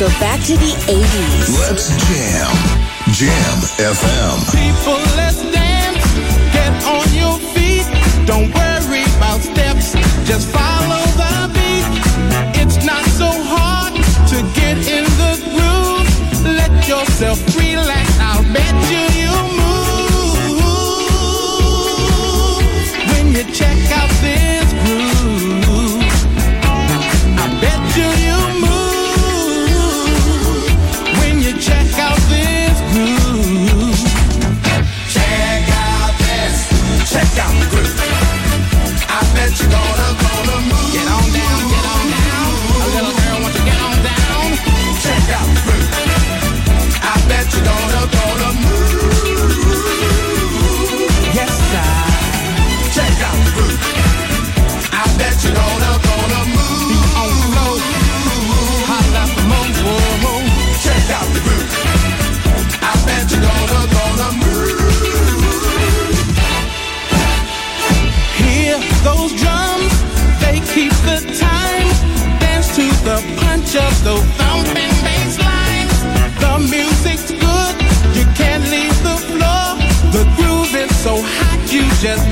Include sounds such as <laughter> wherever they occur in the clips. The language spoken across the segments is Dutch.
Go back to the 80s. Let's jam. Jam FM. People, let's dance. Get on your feet. Don't worry about steps. Just follow the beat. It's not so hard to get in the groove. Let yourself relax. I'll bet you you move when you check out this of those thumping bass lines. The music's good. You can't leave the floor. The groove is so hot, you just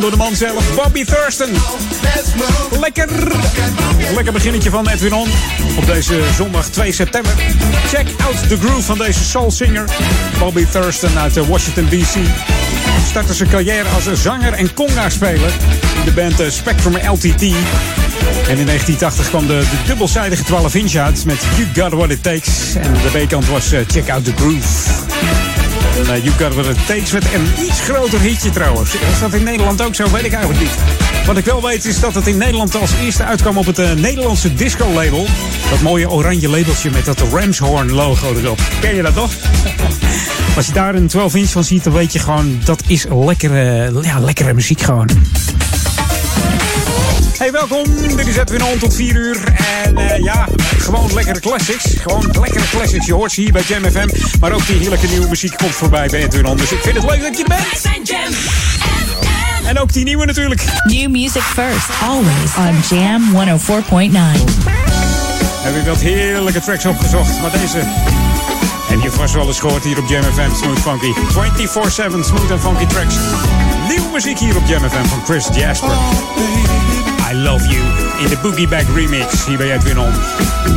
door de man zelf, Bobby Thurston. Lekker. Lekker beginnetje van Edwin On. Op deze zondag 2 september. Check out the groove van deze soul singer. Bobby Thurston uit Washington DC. Startte zijn carrière als zanger en conga-speler. In de band Spectrum LTT. En in 1980 kwam de, de dubbelzijdige 12 inch uit met You Got What It Takes. En de B-kant was Check Out The Groove. En uh, You Got What Takes met een iets groter hitje trouwens. Is dat in Nederland ook zo? Weet ik eigenlijk niet. Wat ik wel weet is dat het in Nederland als eerste uitkwam op het uh, Nederlandse disco-label. Dat mooie oranje labeltje met dat Ramshorn-logo erop. Ken je dat toch? <laughs> Als je daar een 12 inch van ziet, dan weet je gewoon... dat is lekkere, ja, lekkere muziek gewoon. Hey, welkom. Dit is Edwin On tot 4 uur. En uh, ja, gewoon lekkere classics. Gewoon lekkere classics. Je hoort ze hier bij Jam FM. Maar ook die heerlijke nieuwe muziek komt voorbij bij Edwin On. Dus ik vind het leuk dat je bent. Wij zijn Jam FM. En ook die nieuwe natuurlijk. New music first, always on Jam 104.9. Heb ik wat heerlijke tracks opgezocht. Maar deze heb je vast wel eens gehoord hier op Jam FM. Smooth Funky. 24-7 smooth and funky tracks. Nieuwe muziek hier op Jam FM van Chris Jasper. Love You in de Boogie Bag remix. Hier bij Edwin On.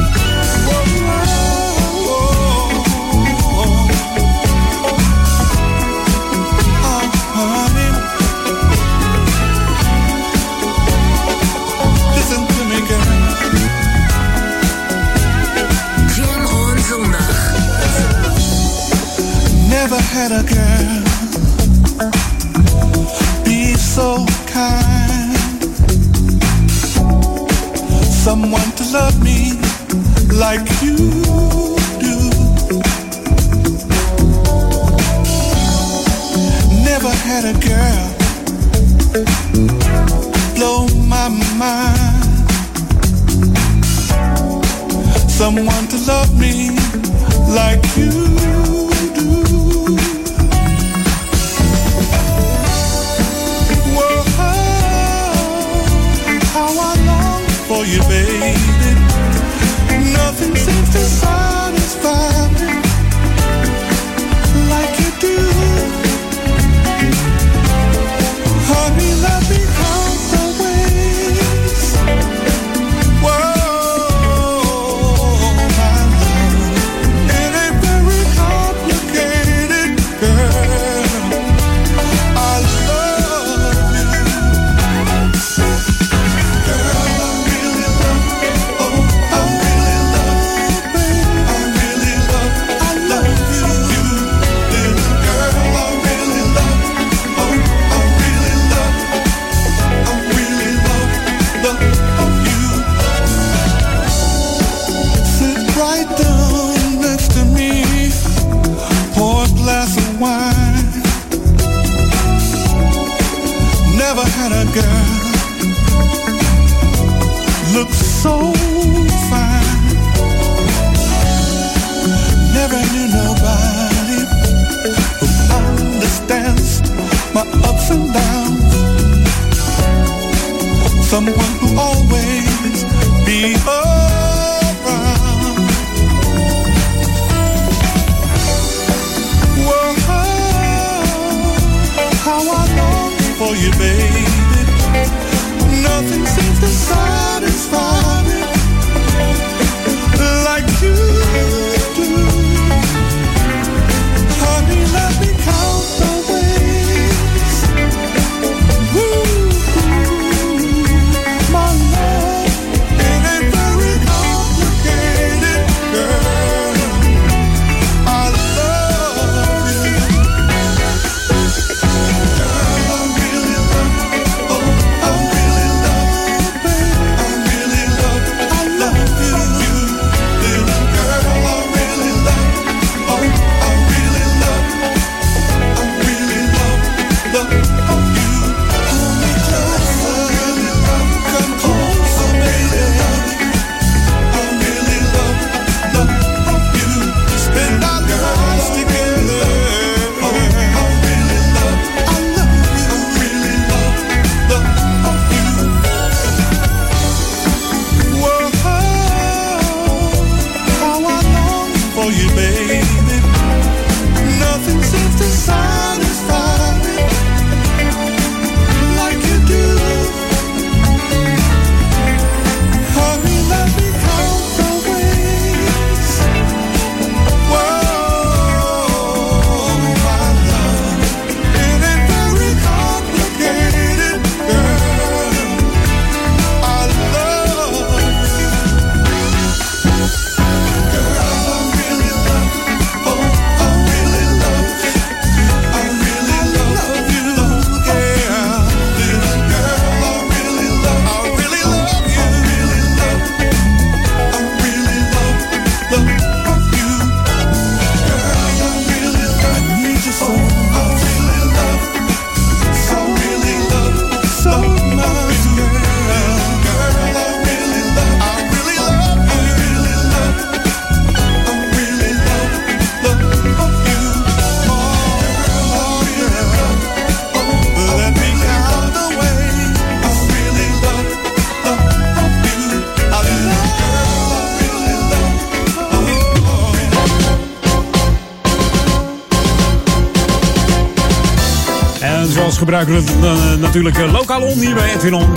We het natuurlijk lokaal on hier bij Edwin On.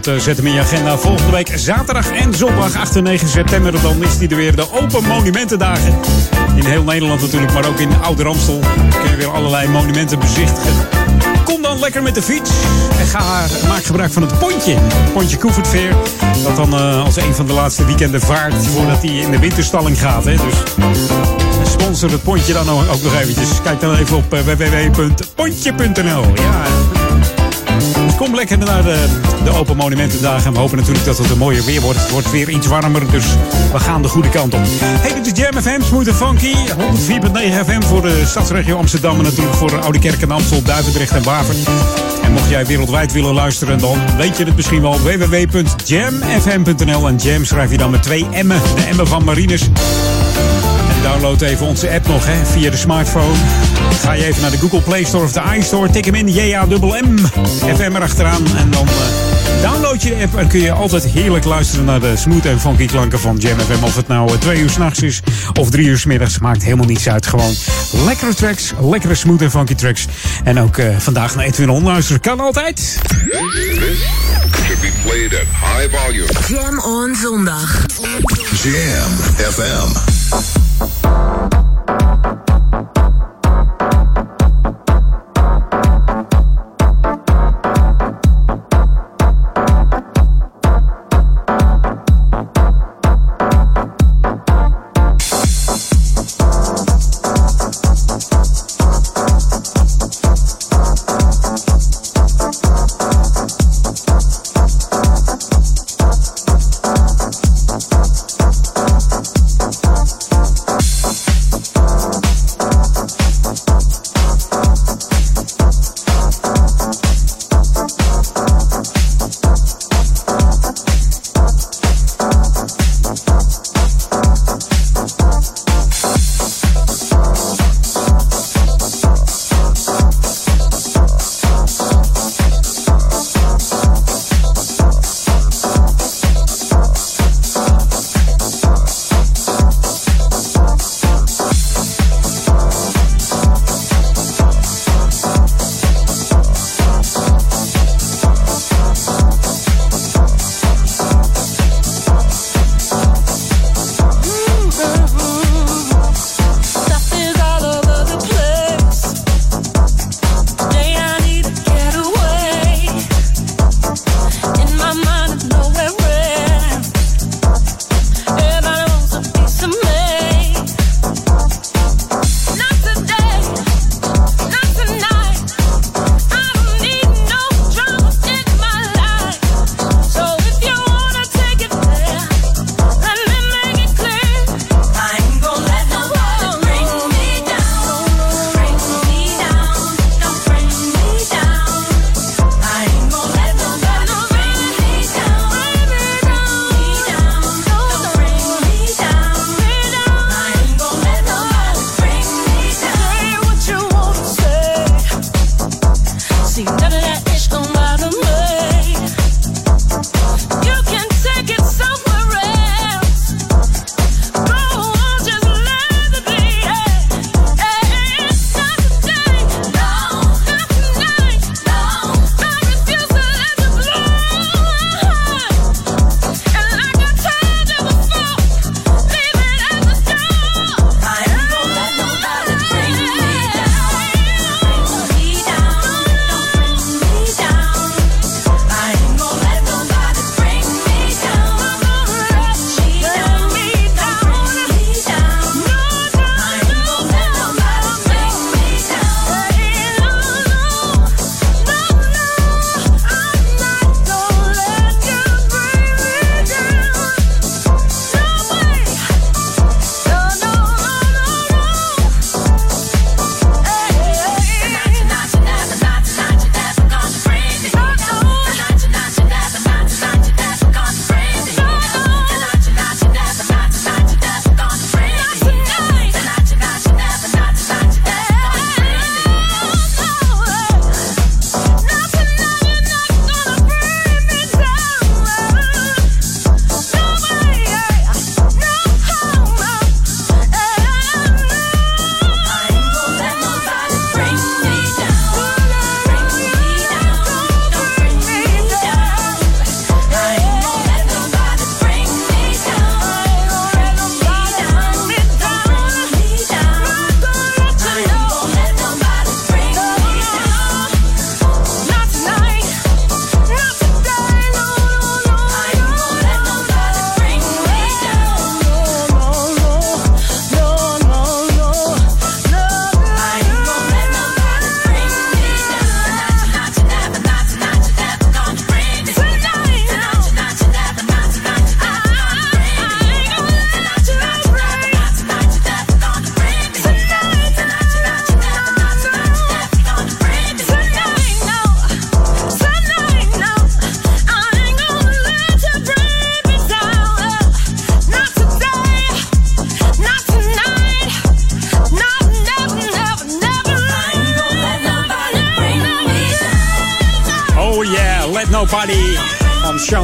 Zet hem in je agenda volgende week zaterdag en zondag 8 en 9 september. Dan is die er weer de Open Monumentendagen. In heel Nederland natuurlijk, maar ook in Oude Ramstel. Kun je weer allerlei monumenten bezichtigen. Kom dan lekker met de fiets en ga, maak gebruik van het pontje. Pontje Koevoetveer. Dat dan uh, als een van de laatste weekenden vaart voordat hij in de winterstalling gaat. Hè. Dus sponsor het pontje dan ook nog eventjes. Kijk dan even op uh, www.pontje.nl. Ja. Kom lekker naar de, de Open Monumentendagen. En we hopen natuurlijk dat het een mooier weer wordt. Het wordt weer iets warmer, dus we gaan de goede kant op. Hey, dit is Jam FM, Smooth Funky. 104.9 FM voor de stadsregio Amsterdam. En natuurlijk voor Oude en Amstel, Duivendrecht en Waver. En mocht jij wereldwijd willen luisteren, dan weet je het misschien wel. www.jamfm.nl En Jam schrijf je dan met twee M'en. De M'en van Marines. Download even onze app nog hè, via de smartphone. Ga je even naar de Google Play Store of de iStore. Tik hem in, J-A-M-M, FM erachteraan. En dan uh, download je de app en kun je altijd heerlijk luisteren naar de smooth en funky klanken van Jam FM. Of het nou uh, twee uur s'nachts is of drie uur s middags. Maakt helemaal niets uit. Gewoon lekkere tracks, lekkere smooth en funky tracks. En ook uh, vandaag naar Edwin On luisteren. Kan altijd. should be played at high volume. Jam on zondag. Jam FM.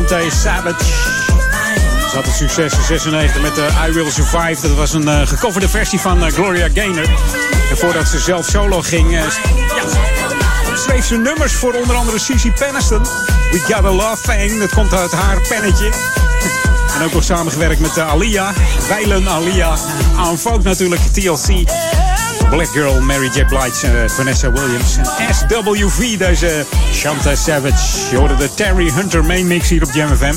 Savage. Ze had het succes in 96 met uh, I Will Survive. Dat was een uh, gecoverde versie van uh, Gloria Gaynor. En voordat ze zelf solo ging, schreef ze nummers voor onder andere Cici Peniston. We Got a Love Thing, dat komt uit haar pennetje. <laughs> En ook nog samengewerkt met Alia, Weilen Alia. Aan natuurlijk, TLC. Black Girl, Mary J. Blige, uh, Vanessa Williams. En SWV, deze Shanta Savage. Je hoorde de Terry Hunter main mix hier op Jam FM.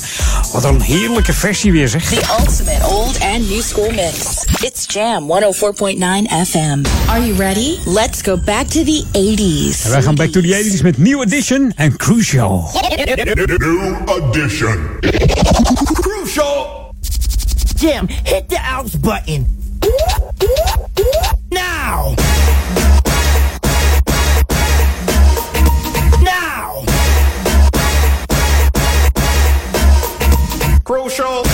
Wat een heerlijke versie weer, zeg. The ultimate old and new school mix. It's Jam 104.9 FM. Are you ready? Let's go back to the 80s. En wij gaan back to the 80s met New Edition en Crucial. New Edition. Crucial. Jam, hit the outs button. Crucial.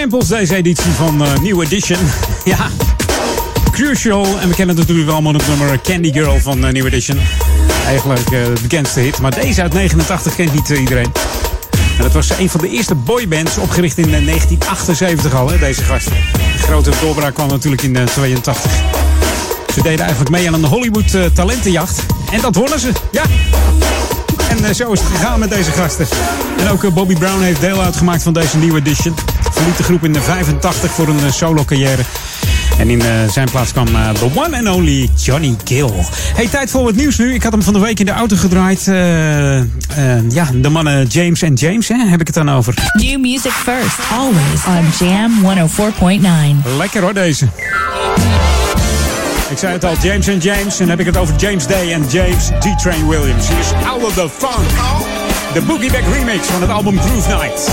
Samples deze editie van uh, New Edition. <laughs> ja, Crucial. En we kennen natuurlijk allemaal het nummer Candy Girl van uh, New Edition. Eigenlijk uh, de bekendste hit. Maar deze uit 89 kent niet iedereen. En dat was een van de eerste boybands, opgericht in 1978 al, hè, deze gasten. De grote doorbraak kwam natuurlijk in 82. Ze deden eigenlijk mee aan een Hollywood talentenjacht. En dat wonnen ze, ja. En zo is het gegaan met deze gasten. En ook Bobby Brown heeft deel uitgemaakt van deze nieuwe edition. Verliet de groep in de 85 voor een solo carrière. En in uh, zijn plaats kwam uh, the one and only Johnny Gill. Hey, tijd voor wat nieuws nu. Ik had hem van de week in de auto gedraaid. Uh, ja, de mannen James en James, hè, heb ik het dan over. New music first, always on Jam 104.9. Lekker hoor, deze. Ik zei het al, James en James. En dan heb ik het over James Day en James D-Train Williams. Hier is Out of the Funk. De Boogie Back remix van het album Groove Night.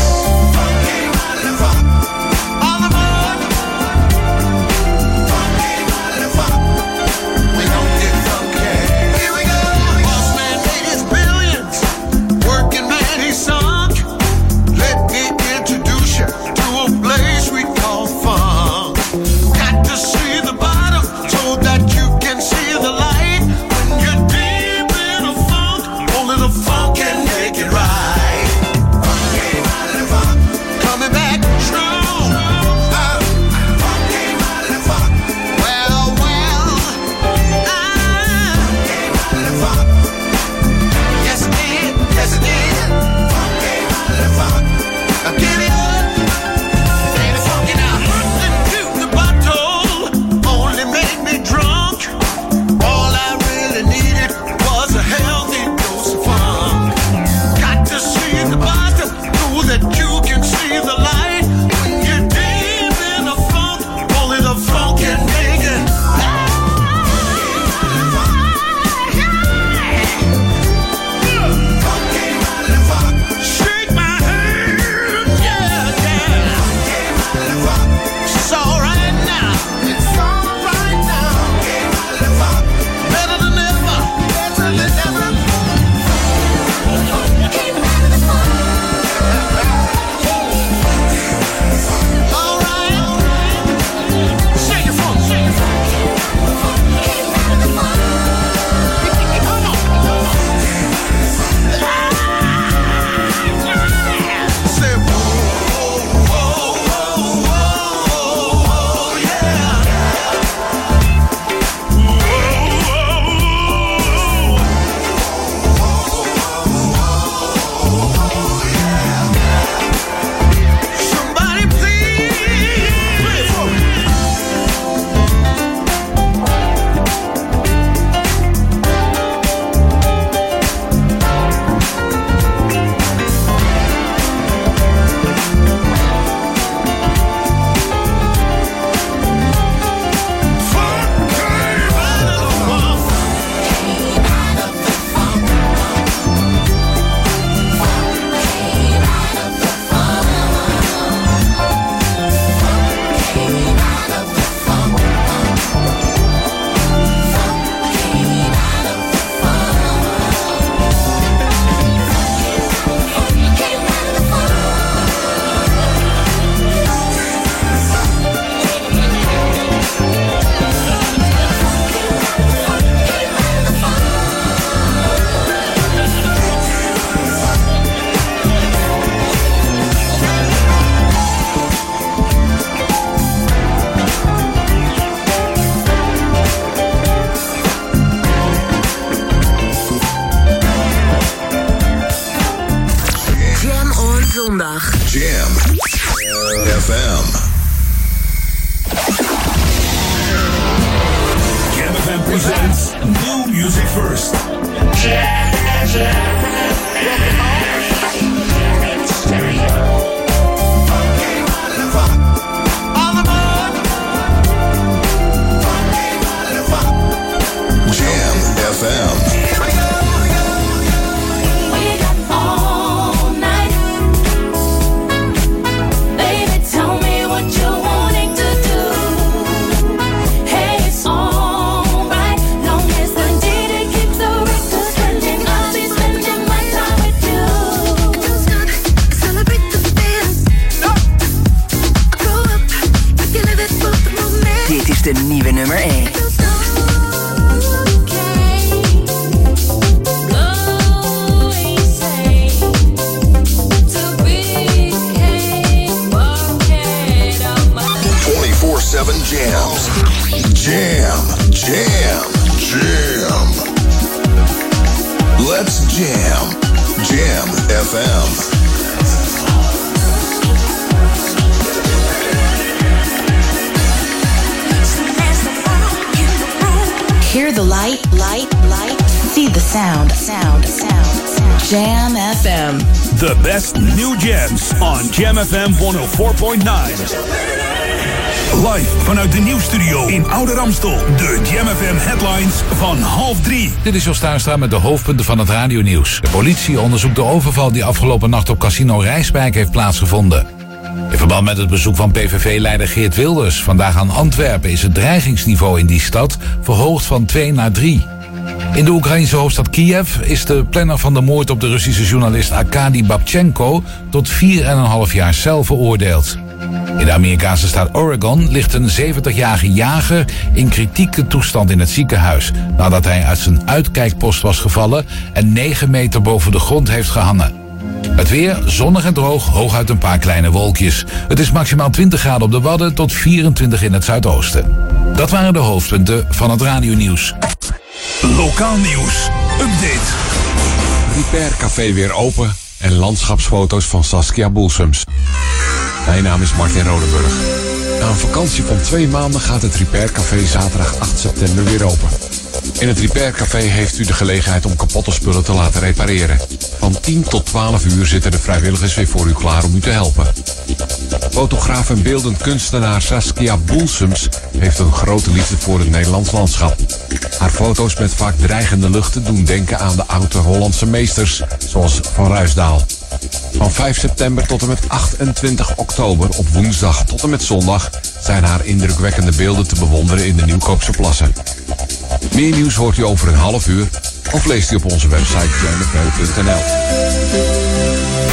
Dit is Jos met de hoofdpunten van het radionieuws. De politie onderzoekt de overval die afgelopen nacht op Casino Rijswijk heeft plaatsgevonden. In verband met het bezoek van PVV-leider Geert Wilders vandaag aan Antwerpen is het dreigingsniveau in die stad verhoogd van 2 naar 3. In de Oekraïnse hoofdstad Kiev is de planner van de moord op de Russische journalist Arkady Babchenko tot 4,5 jaar cel veroordeeld. In de Amerikaanse staat Oregon ligt een 70-jarige jager in kritieke toestand in het ziekenhuis nadat hij uit zijn uitkijkpost was gevallen en 9 meter boven de grond heeft gehangen. Het weer zonnig en droog, hooguit een paar kleine wolkjes. Het is maximaal 20 graden op de Wadden tot 24 in het zuidoosten. Dat waren de hoofdpunten van het radionieuws. Lokaal nieuws. Update. Repair Café weer open en landschapsfoto's van Saskia Boelsums. Mijn naam is Martin Rodenburg. Na een vakantie van twee maanden gaat het Repair Café zaterdag 8 september weer open. In het Repair Café heeft u de gelegenheid om kapotte spullen te laten repareren. Van 10 tot 12 uur zitten de vrijwilligers weer voor u klaar om u te helpen. Fotograaf en beeldend kunstenaar Saskia Boelsums heeft een grote liefde voor het Nederlands landschap. Haar foto's met vaak dreigende luchten doen denken aan de oude Hollandse meesters, zoals Van Ruisdaal. Van 5 september tot en met 28 oktober op woensdag tot en met zondag zijn haar indrukwekkende beelden te bewonderen in de Nieuwkoopse plassen. Meer nieuws hoort u over een half uur of leest u op onze website jamfm.nl.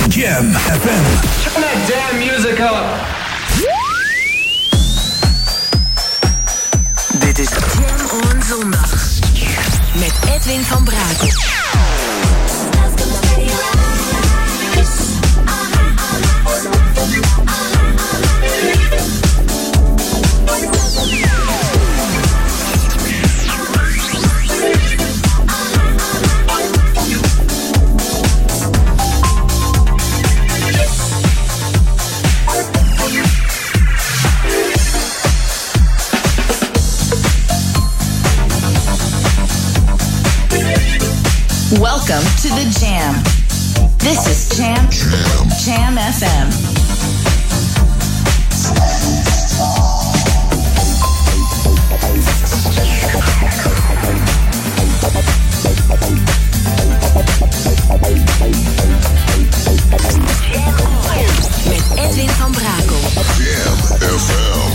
Jam FM. Turn that damn music up. Dit is Jam on Zondag. Met Edwin van Brakel. Welcome to the Jam. This is Jam Jam, FM. Met Edwin van Brakel. Jam FM.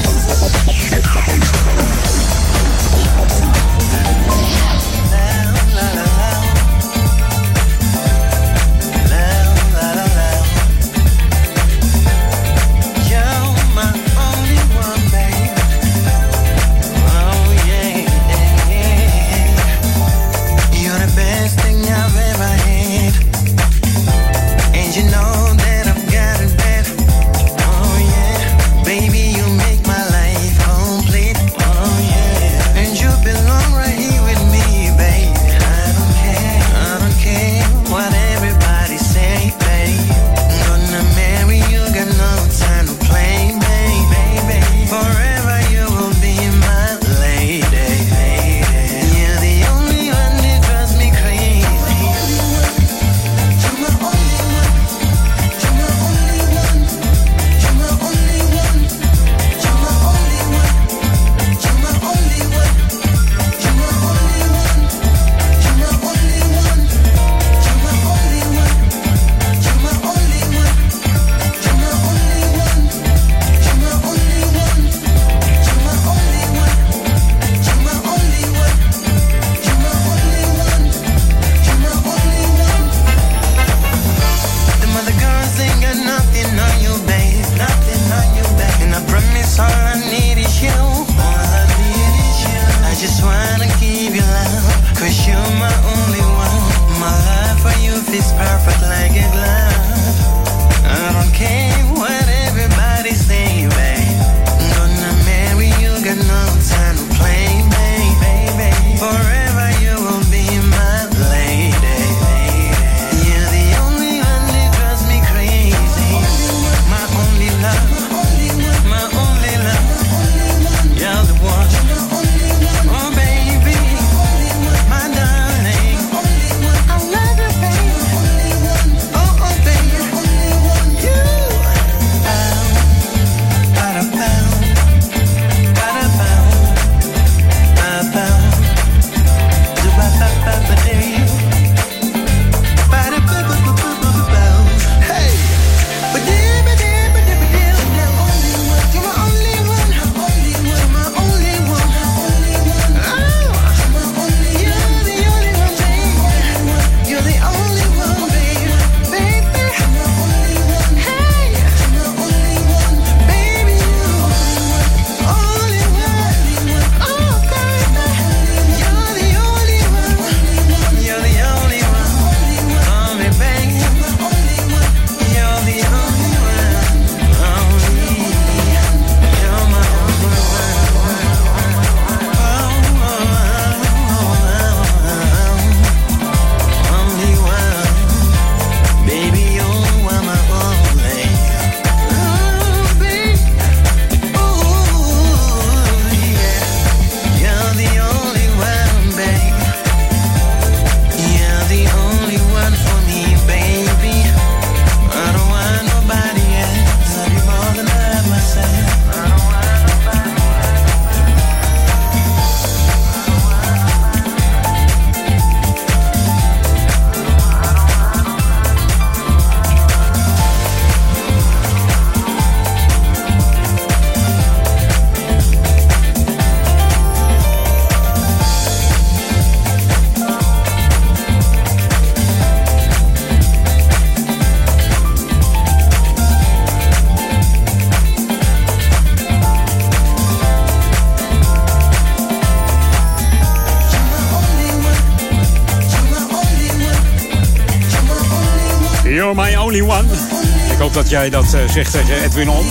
Jij dat uh, zegt tegen Edwin On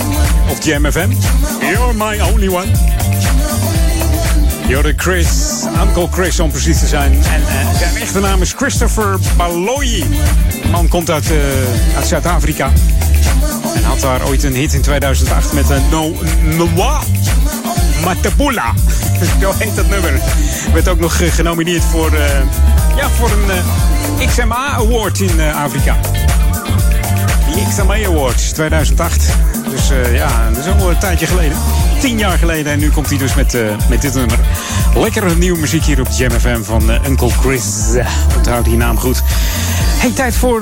of Jam FM. You're my only one. You're Chris, Uncle Chris om precies te zijn. En uh, zijn echte naam is Christopher Baloyi. De man komt uit, uit Zuid-Afrika. En had daar ooit een hit in 2008 met een No Noa Matapula. <laughs> Zo heet dat nummer. Werd ook nog genomineerd voor, ja, voor een XMA Award in Afrika. XMA Awards 2008. Dus uh, ja, dat is al een tijdje geleden. Tien jaar geleden. En nu komt hij dus met, uh, met dit nummer. Lekkere nieuwe muziek hier op Jam FM van uh, Uncle Chris. Onthoud die naam goed. Hey, tijd voor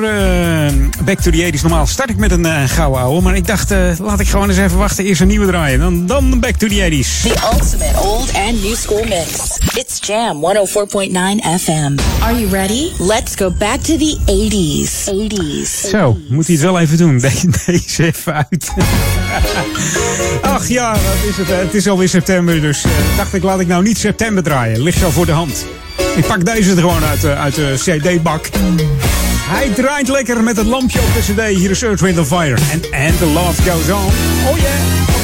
Back to the 80s. Normaal start ik met een uh, gouden ouwe. Maar ik dacht, laat ik gewoon eens even wachten. Eerst een nieuwe draaien. Dan, dan Back to the 80s. The ultimate old and new school mix. It's Jam 104.9 FM. Are you ready? Let's go back to the 80s. 80s. Zo, moet hij het wel even doen. <laughs> Deze even uit. <laughs> Ach ja, wat is het? Het is alweer september, dus uh, dacht ik, laat ik nou niet september draaien. Ligt zo voor de hand. Ik pak deze er gewoon uit, uh, uit de CD-bak. Hij draait lekker met het lampje op de CD. Hier is Earth, Wind Fire. And, and the love goes on. Oh yeah,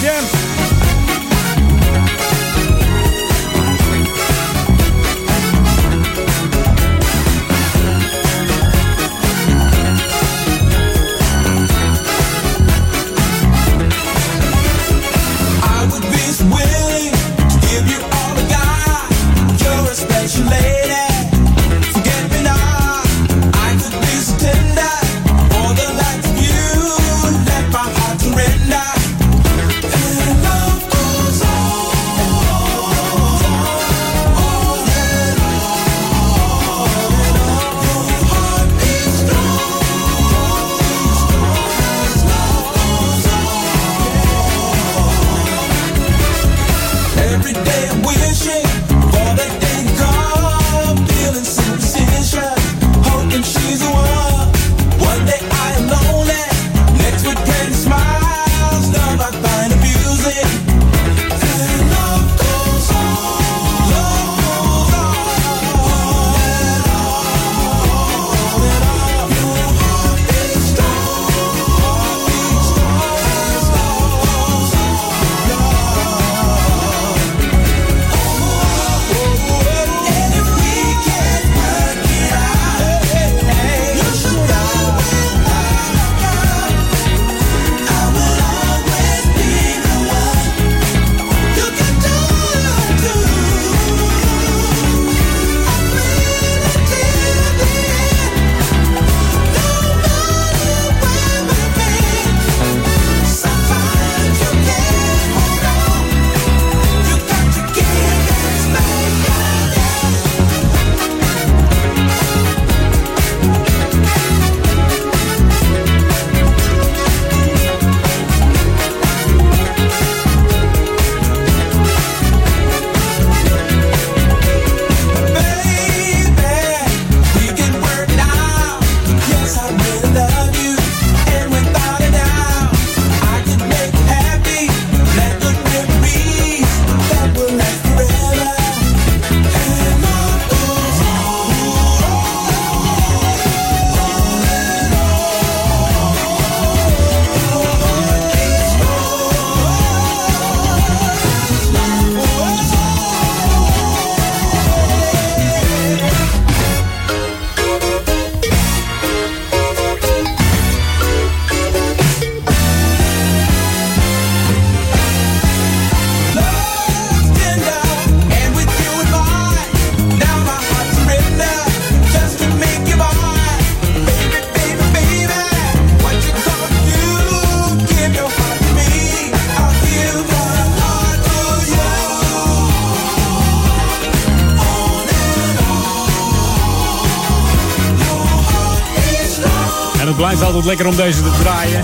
oh yeah. lekker om deze te draaien.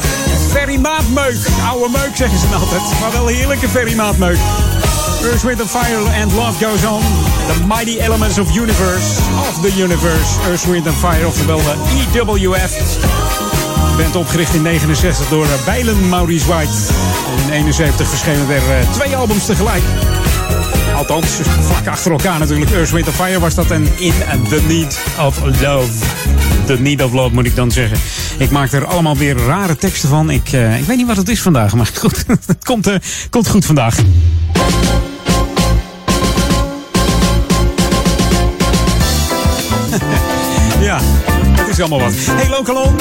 Ferry maatmeuk. Oude meuk zeggen ze altijd. Maar wel heerlijke ferry maatmeuk. Earth, Wind Fire and Love Goes On. The Mighty Elements of Universe. Of the Universe. Earth, Wind Fire. Oftewel de EWF. Bent opgericht in 69 door Bijlen Maurice White. In 71 verschenen er twee albums tegelijk. Althans, vlak achter elkaar natuurlijk. Earth, Wind Fire was dat. En In the Need of Love. Need of Love moet ik dan zeggen. Ik maak er allemaal weer rare teksten van. Ik, uh, ik weet niet wat het is vandaag, maar <laughs> goed, het komt, uh, komt goed vandaag. <laughs> ja, het is allemaal wat. Hey Lokalon.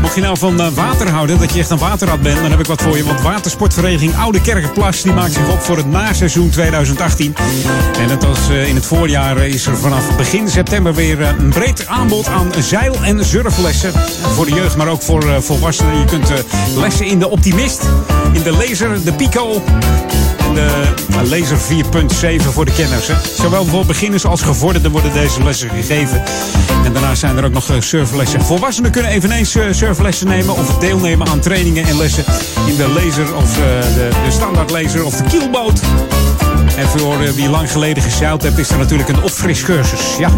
Mocht je nou van water houden, dat je echt een waterrad bent, dan heb ik wat voor je. Want watersportvereniging Oude Kerkenplas die maakt zich op voor het naseizoen 2018. En net als in het voorjaar is er vanaf begin september weer een breed aanbod aan zeil- en surflessen. Voor de jeugd, maar ook voor volwassenen. Je kunt lessen in de Optimist, in de Laser, de Pico de Laser 4.7 voor de kenners. Zowel voor beginners als gevorderden worden deze lessen gegeven. En daarnaast zijn er ook nog surflessen. Volwassenen kunnen eveneens surflessen nemen of deelnemen aan trainingen en lessen in de laser of de, de standaard laser of de kielboot. En voor wie lang geleden gezeild hebt, is er natuurlijk een opfriscursus. Ja.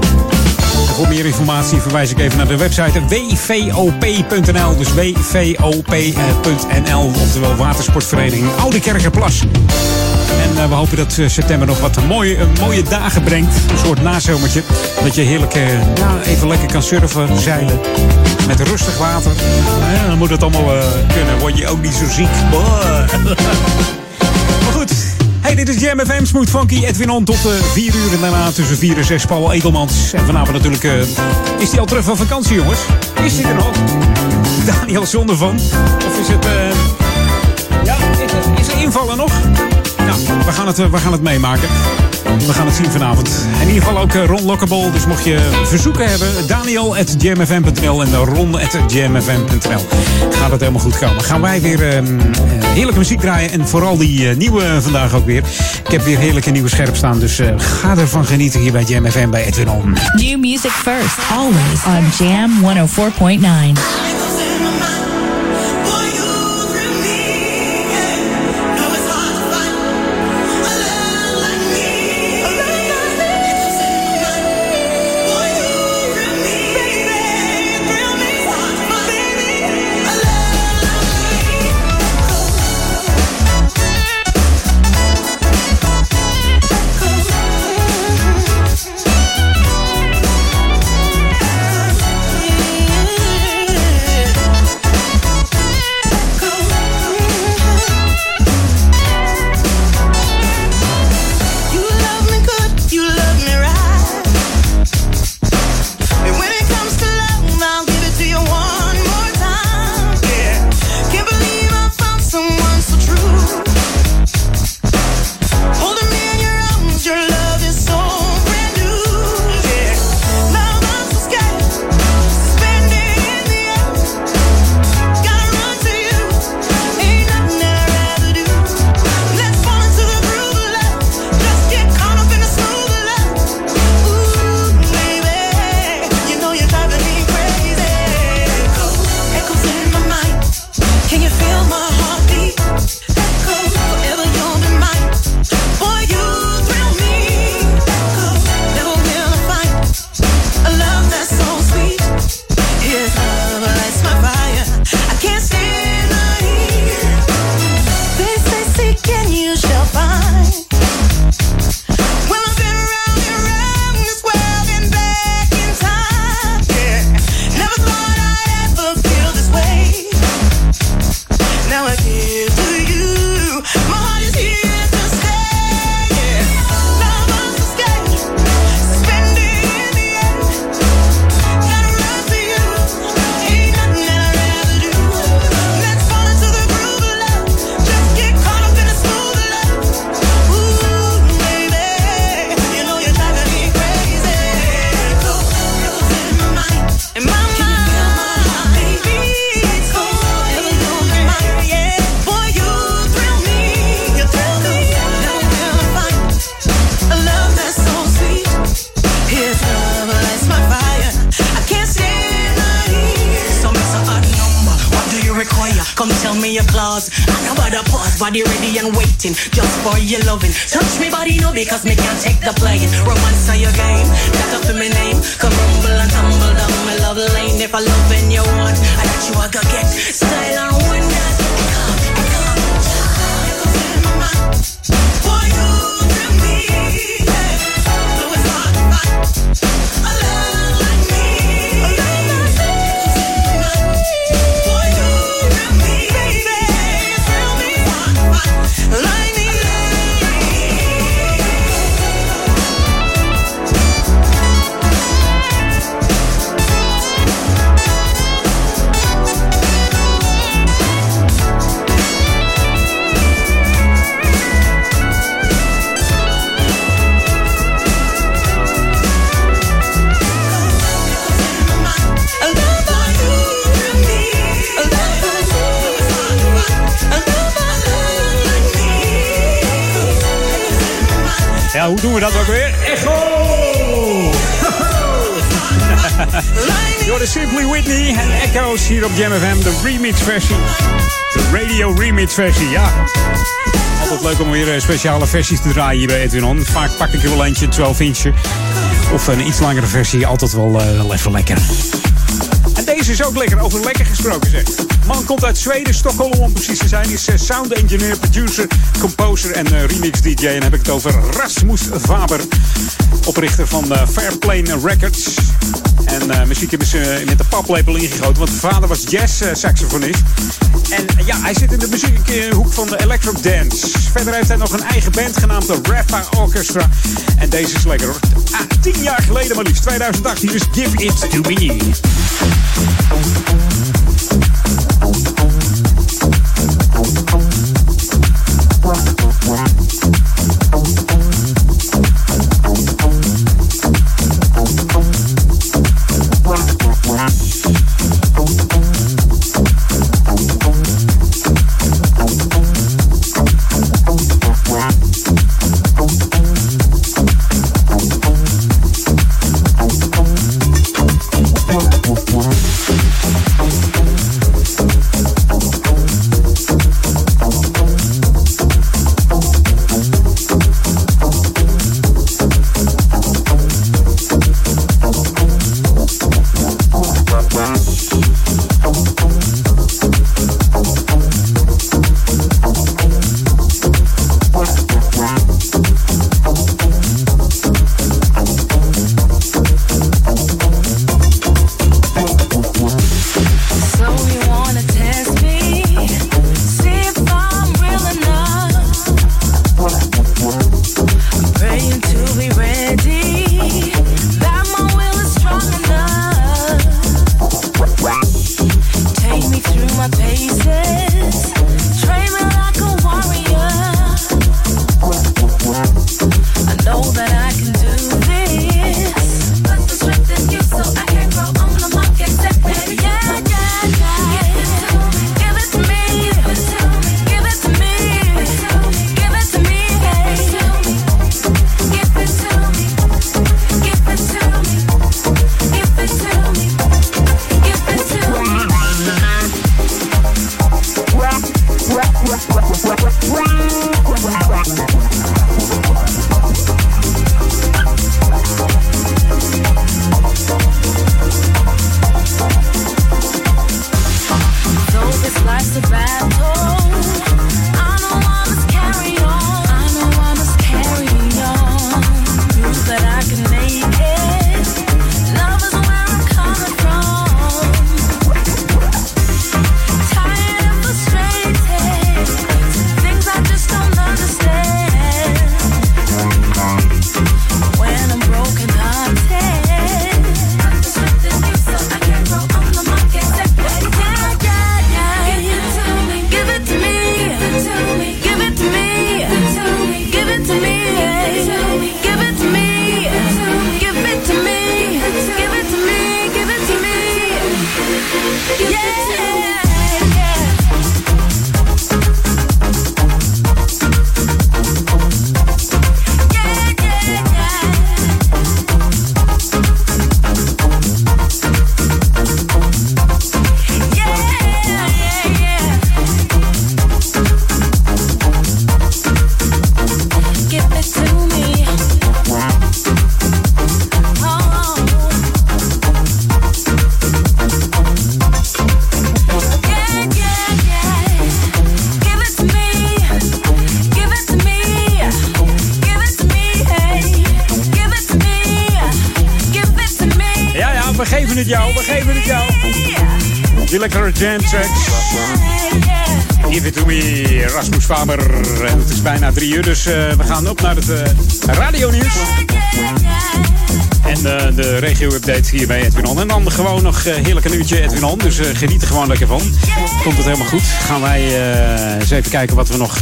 Voor meer informatie verwijs ik even naar de website wvop.nl. Dus wvop.nl, oftewel Watersportvereniging Oude Kerkerplas. En uh, we hopen dat uh, september nog wat mooie, uh, mooie dagen brengt. Een soort nazomertje. Dat je heerlijk even lekker kan surfen, zeilen. Met rustig water. dan moet het allemaal kunnen. Word je ook niet zo ziek. <laughs> dit is Jam FM, Smooth Funky, Edwin On tot uh, 4 uur en daarna tussen 4 en 6 Paul Edelmans. En vanavond natuurlijk, uh, is hij al terug van vakantie jongens? Is hij er nog? Daniel zonder van? Of is het, uh, ja, is er, is er invallen nog? We gaan, het, we gaan het meemaken. We gaan het zien vanavond. In ieder geval ook Ron Lockable. Dus mocht je verzoeken hebben, daniel.jamfm.nl en ron.jamfm.nl. Gaat het helemaal goed komen. Gaan wij weer um, heerlijke muziek draaien. En vooral die nieuwe vandaag ook weer. Ik heb weer heerlijke nieuwe scherp staan. Dus ga ervan genieten hier bij Jam FM bij Edwin On. New music first, always on Jam 104.9. just for your loving. Versie, ja. Altijd leuk om weer eh, speciale versies te draaien hier bij Edwin. Vaak pak ik er wel eentje, 12 inch. Of een iets langere versie, altijd wel, uh, wel even lekker. En deze is ook lekker, over lekker gesproken zeg. Man komt uit Zweden, Stockholm om precies te zijn. Is uh, sound engineer, producer, composer en uh, remix DJ. En heb ik het over Rasmus Faber. Oprichter van uh, Fairplane Records. En muziek hebben ze met de paplepel ingegoten. Want de vader was jazz-saxofonist. En ja, hij zit in de muziekhoek van de Electro Dance. Verder heeft hij nog een eigen band genaamd de Rappa Orchestra. En deze is lekker hoor. Ah, tien jaar geleden maar liefst, 2008. Hier is Give It To Me. Drie uur, dus uh, we gaan op naar het uh, radionieuws. En uh, de regio-update hier bij Edwin On. En dan gewoon nog heerlijk een uurtje Edwin On. Dus geniet er gewoon lekker van. Komt het helemaal goed. Gaan wij eens even kijken wat we nog...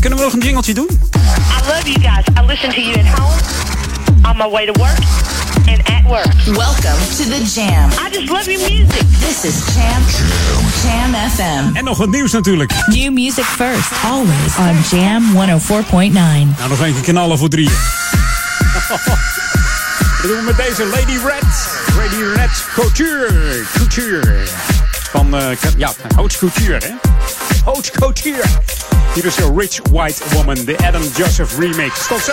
kunnen we nog een jingeltje doen? I love you guys. I listen to you at home. On my way to work and at work. Welcome to the Jam. I just love your music. This is Jam. Jam FM. En nog wat nieuws natuurlijk. New music first, always on Jam 104.9. Nou, nog eentje knallen voor drie. <laughs> Dat doen we met deze Lady Red. Lady Red Couture. Couture. Van, eh, ja, Haute Couture, hè? Haute Couture. Hier is een Rich White Woman, de Adam Joseph remix. Tot zo.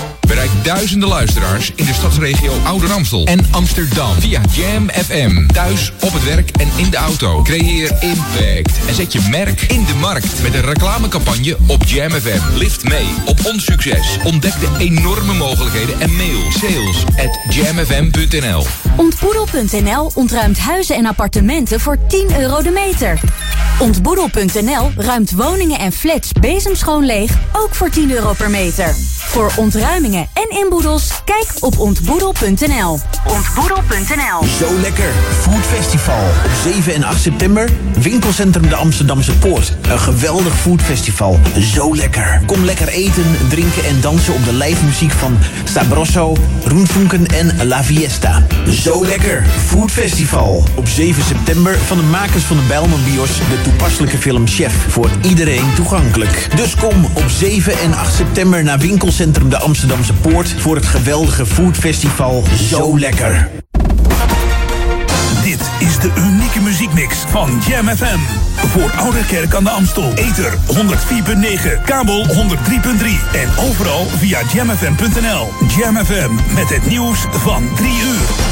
Duizenden luisteraars in de stadsregio Ouder Amstel en Amsterdam via Jam FM. Thuis, op het werk en in de auto. Creëer impact en zet je merk in de markt met een reclamecampagne op Jam FM. Lift mee op ons succes. Ontdek de enorme mogelijkheden en mail sales at jamfm.nl. Ontboedel.nl ontruimt huizen en appartementen voor 10 euro de meter. Ontboedel.nl ruimt woningen en flats bezemschoon leeg, ook voor 10 euro per meter. Voor ontruimingen en inboedels, kijk op ontboedel.nl. Ontboedel.nl Zo lekker. Food Festival. Op 7 en 8 september. Winkelcentrum de Amsterdamse Poort. Een geweldig foodfestival. Zo lekker. Kom lekker eten, drinken en dansen op de live muziek van Sabroso, Roenfunken en La Fiesta. Zo lekker. Food Festival. Op 7 september van de makers van de Bijlman Bios de toepasselijke film Chef. Voor iedereen toegankelijk. Dus kom op 7 en 8 september naar Winkelcentrum de Amsterdamse Poort voor het geweldige foodfestival Zo Lekker. Dit is de unieke muziekmix van Jam FM. Voor Oude Kerk aan de Amstel. Ether 104.9, kabel 103.3 en overal via jamfm.nl. Jam FM met het nieuws van 3 uur.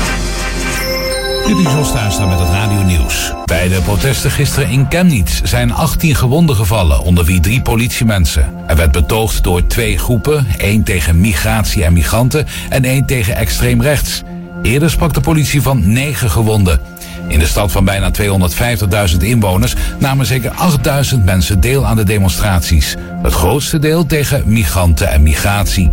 Dit is Jos Thuistra met het Radio Nieuws. Bij de protesten gisteren in Chemnitz zijn 18 gewonden gevallen, onder wie drie politiemensen. Er werd betoogd door twee groepen, één tegen migratie en migranten en één tegen extreem rechts. Eerder sprak de politie van negen gewonden. In de stad van bijna 250.000 inwoners namen zeker 8.000 mensen deel aan de demonstraties. Het grootste deel tegen migranten en migratie.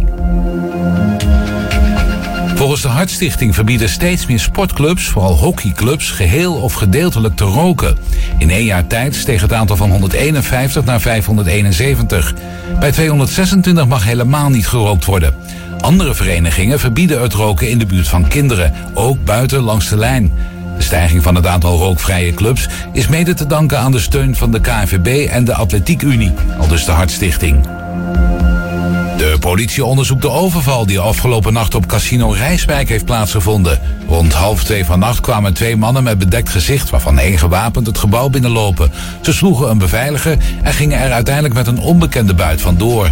De Hartstichting verbieden steeds meer sportclubs, vooral hockeyclubs, geheel of gedeeltelijk te roken. In één jaar tijd steeg het aantal van 151 naar 571. Bij 226 mag helemaal niet gerookt worden. Andere verenigingen verbieden het roken in de buurt van kinderen, ook buiten langs de lijn. De stijging van het aantal rookvrije clubs is mede te danken aan de steun van de KNVB en de Atletiek Unie, al dus de Hartstichting. De politie onderzoekt de overval die afgelopen nacht op Casino Rijswijk heeft plaatsgevonden. Rond half twee vannacht kwamen twee mannen met bedekt gezicht, waarvan één gewapend het gebouw binnenlopen. Ze sloegen een beveiliger en gingen er uiteindelijk met een onbekende buit vandoor.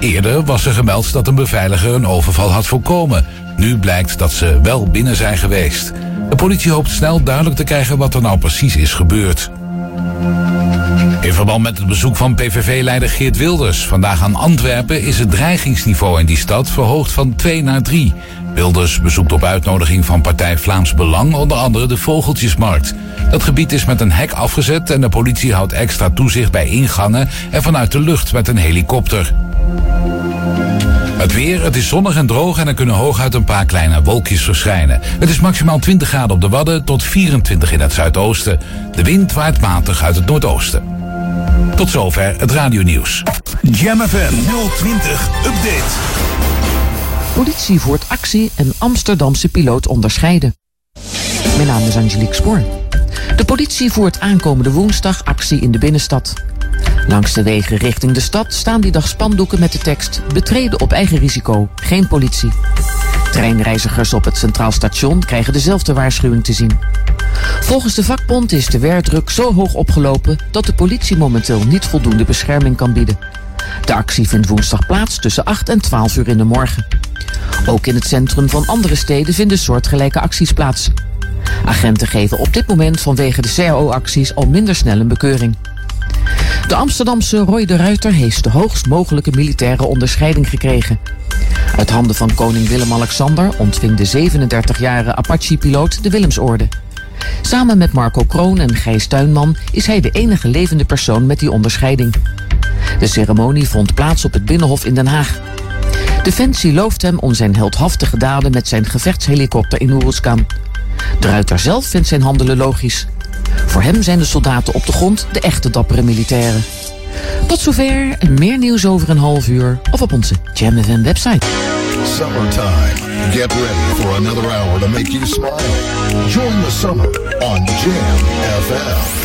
Eerder was er gemeld dat een beveiliger een overval had voorkomen. Nu blijkt dat ze wel binnen zijn geweest. De politie hoopt snel duidelijk te krijgen wat er nou precies is gebeurd. In verband met het bezoek van PVV-leider Geert Wilders vandaag aan Antwerpen is het dreigingsniveau in die stad verhoogd van 2 naar 3. Wilders bezoekt op uitnodiging van partij Vlaams Belang onder andere de Vogeltjesmarkt. Dat gebied is met een hek afgezet en de politie houdt extra toezicht bij ingangen en vanuit de lucht met een helikopter. Het weer, het is zonnig en droog en er kunnen hooguit een paar kleine wolkjes verschijnen. Het is maximaal 20 graden op de Wadden tot 24 in het zuidoosten. De wind waait matig uit het noordoosten. Tot zover het radionieuws. Jam FM 020 Update. Politie voert actie en Amsterdamse piloot onderscheiden. Mijn naam is Angelique Spoor. De politie voert aankomende woensdag actie in de binnenstad. Langs de wegen richting de stad staan die dag spandoeken met de tekst... Betreden op eigen risico, geen politie. Treinreizigers op het Centraal Station krijgen dezelfde waarschuwing te zien. Volgens de vakbond is de werkdruk zo hoog opgelopen... dat de politie momenteel niet voldoende bescherming kan bieden. De actie vindt woensdag plaats tussen 8 en 12 uur in de morgen. Ook in het centrum van andere steden vinden soortgelijke acties plaats. Agenten geven op dit moment vanwege de CAO-acties al minder snel een bekeuring. De Amsterdamse Roy de Ruiter heeft de hoogst mogelijke militaire onderscheiding gekregen. Uit handen van koning Willem-Alexander ontving de 37-jarige Apache-piloot de Willemsorde. Samen met Marco Kroon en Gijs Tuinman is hij de enige levende persoon met die onderscheiding. De ceremonie vond plaats op het Binnenhof in Den Haag. Defensie looft hem om zijn heldhaftige daden met zijn gevechtshelikopter in Oeruzkan. De Ruiter zelf vindt zijn handelen logisch. Voor hem zijn de soldaten op de grond de echte dappere militairen. Tot zover, meer nieuws over een half uur of op onze Jam FM website. Summertime. Get ready for another hour to make you smile. Join the summer on Jam FM.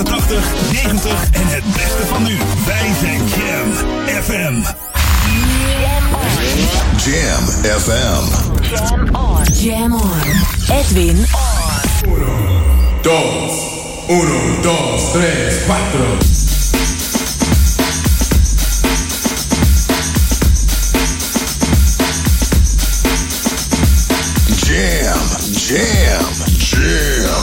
80, 90 en het beste van nu. Wij zijn Jam FM. Jam FM. Jam on. Jam on. Edwin on. Dos, uno, dos, tres, cuatro. Jam, jam, jam.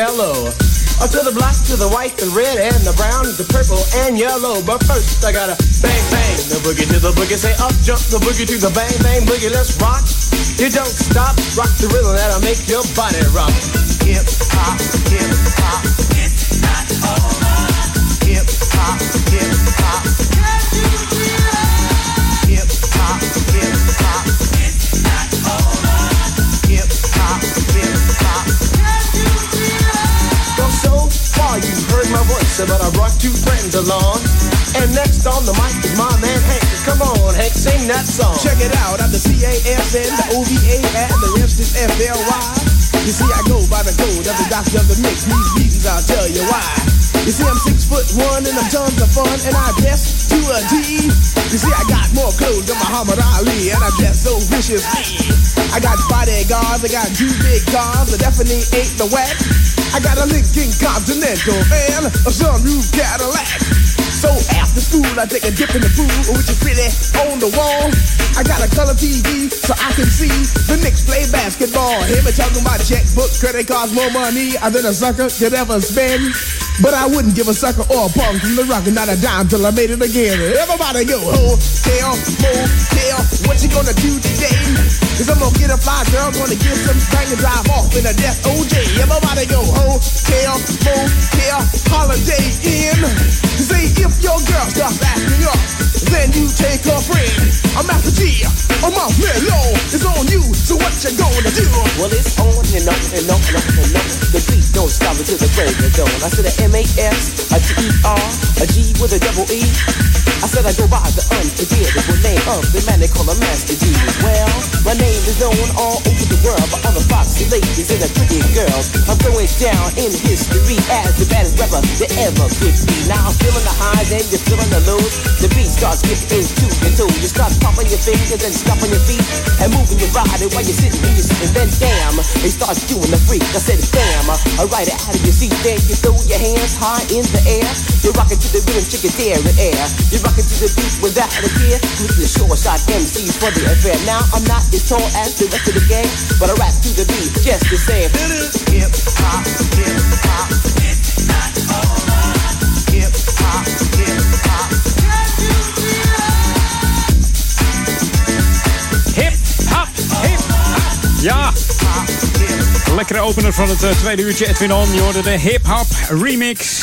Hello. Up uh, to the black, to the white, the red, and the brown, the purple, and yellow. But first, I gotta bang, bang, the boogie to the boogie. Say up, jump the boogie to the bang, bang, boogie. Let's rock. You don't stop, rock the rhythm that'll make your body rock. Hip hop, hip hop. It's not over. Hip hop, hip hop. Along. And next on the mic is my man Hank. Come on, Hank, sing that song. Check it out, I'm the C-A-F-N, the O-V-A, and the rest is F-L-Y. You see, I go by the code of the doctor of the mix. These reasons I'll tell you why. You see, I'm six foot one and I'm tons of fun and I dress to a T. You see, I got more clothes than Muhammad Ali and I dress so viciously. I got bodyguards, I got two big cars, I definitely ain't the whack. I got a Lincoln Continental and a sunroof Cadillac. So after school, I take a dip in the pool, which is pretty on the wall. I got a color TV so I can see the Knicks play basketball. Hear me talking about checkbook, credit cards, more money than a sucker could ever spend. But I wouldn't give a sucker or a punk from the rock and not a dime till I made it again. Everybody go, hotel, motel, what you gonna do today? Cause I'm gonna get a fly girl, gonna get some bang and drive off in a death OJ. Everybody go, hotel, motel, holiday in. Say if your girl starts acting up, then you take a friend. I'm Master G, I'm off Mellow. It's on you, so what you gonna do? Well, it's on and on and on and on and on. The beat don't stop until the break of dawn. I said a M-A-S, a T-E-R, a G with a double E. I said I go by the unforgettable name of the man they call a Master G. Well, my name is known all over the world by all the foxy ladies and the pretty girls. I'm going down in history as the baddest rapper that ever could be. Now I'm feeling the highs and you're feeling the lows. The beat starts getting into your toe. You start popping your fingers and stop on your feet and moving your body while you're sitting in your seat. And then damn, they start doing the freak. I said damn, I ride it out of your seat. Then you throw your hands high in the air. You're rocking to the rhythm, chicken tear in air. You're rocking to the beat without a care. Who's the short shot MCs for the affair? Now I'm not as tall as the rest of the gang, but I rap to the beat just the same. It hip hop, hip hop. it's not over. Hip hop, hip hop. Ja. Lekkere opener van het eh, tweede uurtje Edwin On. Je hoorde de Hip Hop Remix.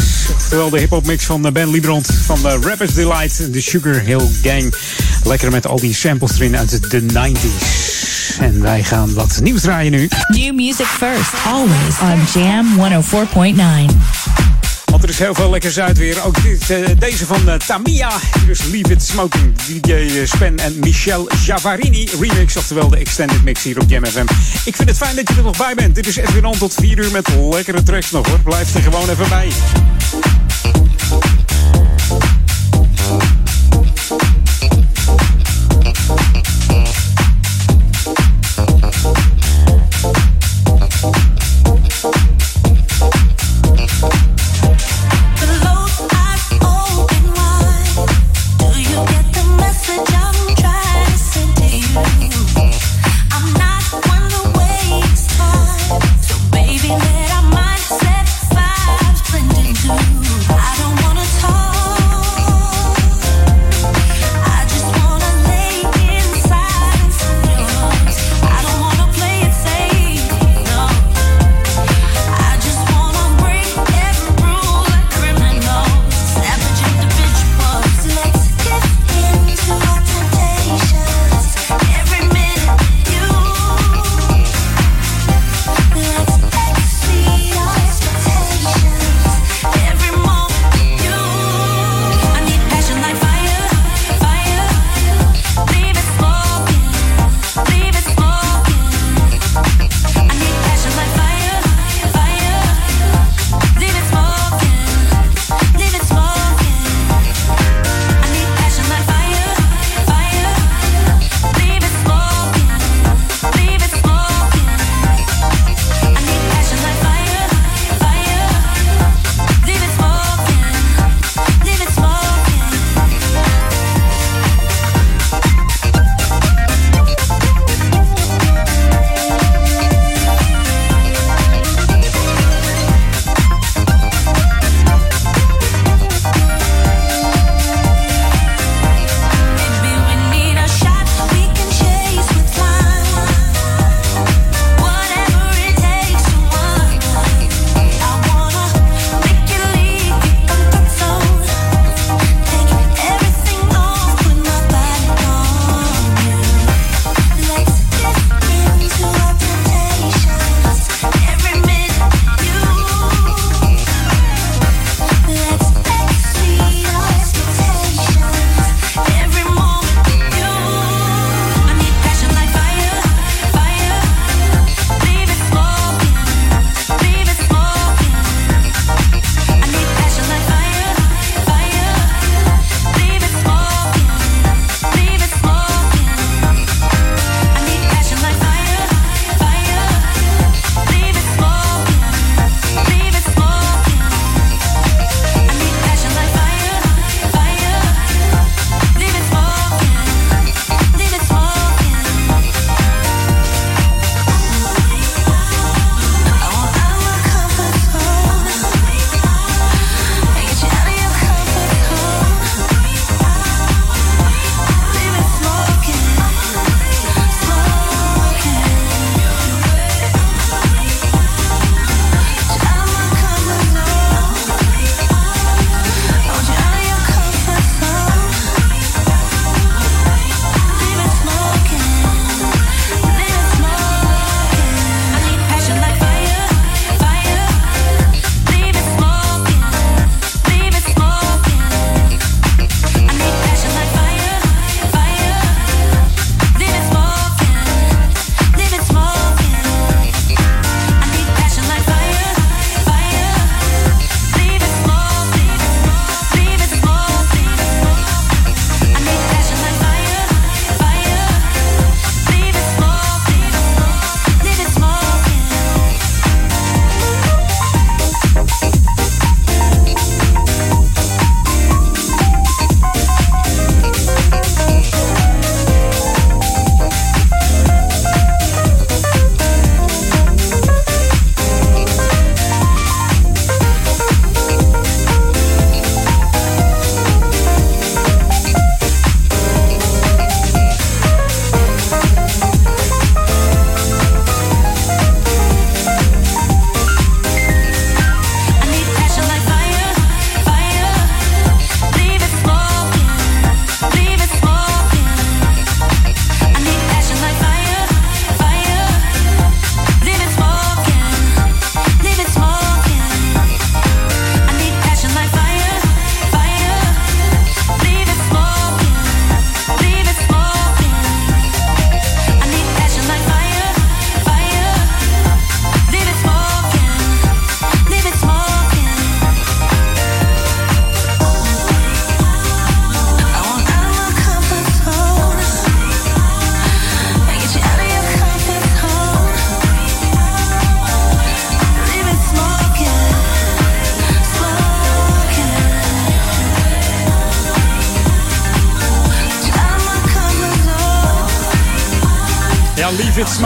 Terwijl de hip hop mix van eh, Ben Liebrand van de Rappers Delight. De Sugar Hill Gang. Lekker met al die samples erin uit de 90s. En wij gaan wat nieuws draaien nu. New music first, always on Jam 104.9. Want er is heel veel lekker Zuidweer. Ook dit, eh, deze van eh, Tamia. Dus Leave It Smoking. DJ Spen en Michel Javarini remix. Oftewel de extended mix hier op Jam FM. Ik vind het fijn dat je er nog bij bent. Dit is Edwin On tot 4 uur met lekkere tracks nog hoor. Blijf er gewoon even bij.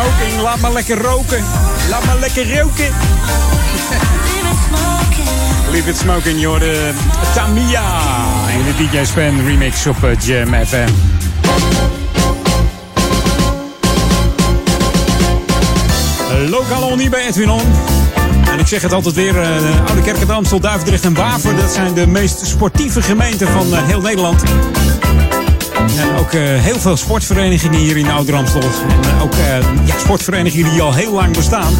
Smoking. Laat maar lekker roken. Laat maar lekker roken. Leave it smoking, joh. De Tamia. En de DJ Span remix op eh, Jam FM. Lokaal niet bij Edwin On. En ik zeg het altijd weer, uh, Oude Kerk en Amstel, Duivendrecht en Waver... dat zijn de meest sportieve gemeenten van uh, heel Nederland. En ook uh, heel veel sportverenigingen hier in Ouder-Amstel. En ook ja, sportverenigingen die al heel lang bestaan.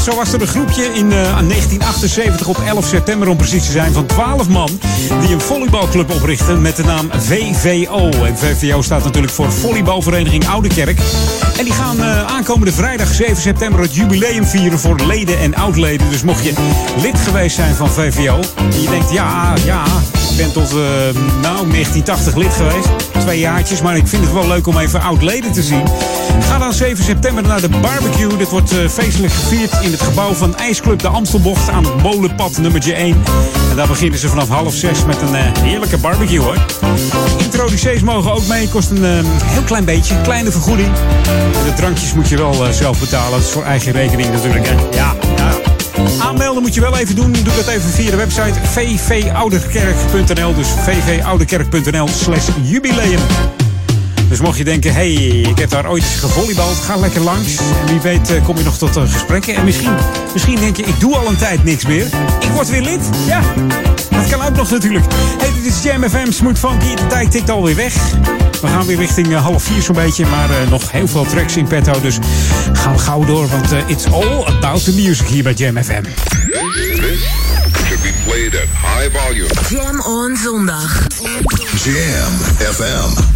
Zo was er een groepje in 1978 op 11 september om precies te zijn... van 12 man die een volleybalclub oprichten met de naam VVO. En VVO staat natuurlijk voor Volleybalvereniging Oude Kerk. En die gaan aankomende vrijdag 7 september het jubileum vieren voor leden en oudleden. Dus mocht je lid geweest zijn van VVO en je denkt, ja, ja, ik ben tot uh, nou, 1980 lid geweest. Twee jaartjes, maar ik vind het wel leuk om even oud-leden te zien. Ga dan 7 september naar de barbecue. Dit wordt uh, feestelijk gevierd in het gebouw van IJsclub de Amstelbocht aan het molenpad nummertje 1. En daar beginnen ze vanaf half 6 met een uh, heerlijke barbecue hoor. Introducees mogen ook mee, kost een heel klein beetje, kleine vergoeding. De drankjes moet je wel zelf betalen, dat is voor eigen rekening natuurlijk. Hè? Ja. Aanmelden moet je wel even doen. Doe dat even via de website vvouderkerk.nl. Dus vvouderkerk.nl slash jubileum. Dus mocht je denken, hey, ik heb daar ooit gevolleybald, ga lekker langs. Wie weet uh, kom je nog tot gesprekken. En misschien, misschien denk je, ik doe al een tijd niks meer. Ik word weer lid. Ja, dat kan ook nog natuurlijk. Hey, dit is Jam FM, Smooth Funky. De tijd tikt alweer weg. We gaan weer richting uh, half vier zo'n beetje. Maar nog heel veel tracks in petto. Dus gaan we gauw door, want it's all about the music hier bij Jam FM. This should be played at high volume. Jam on zondag. Jam FM.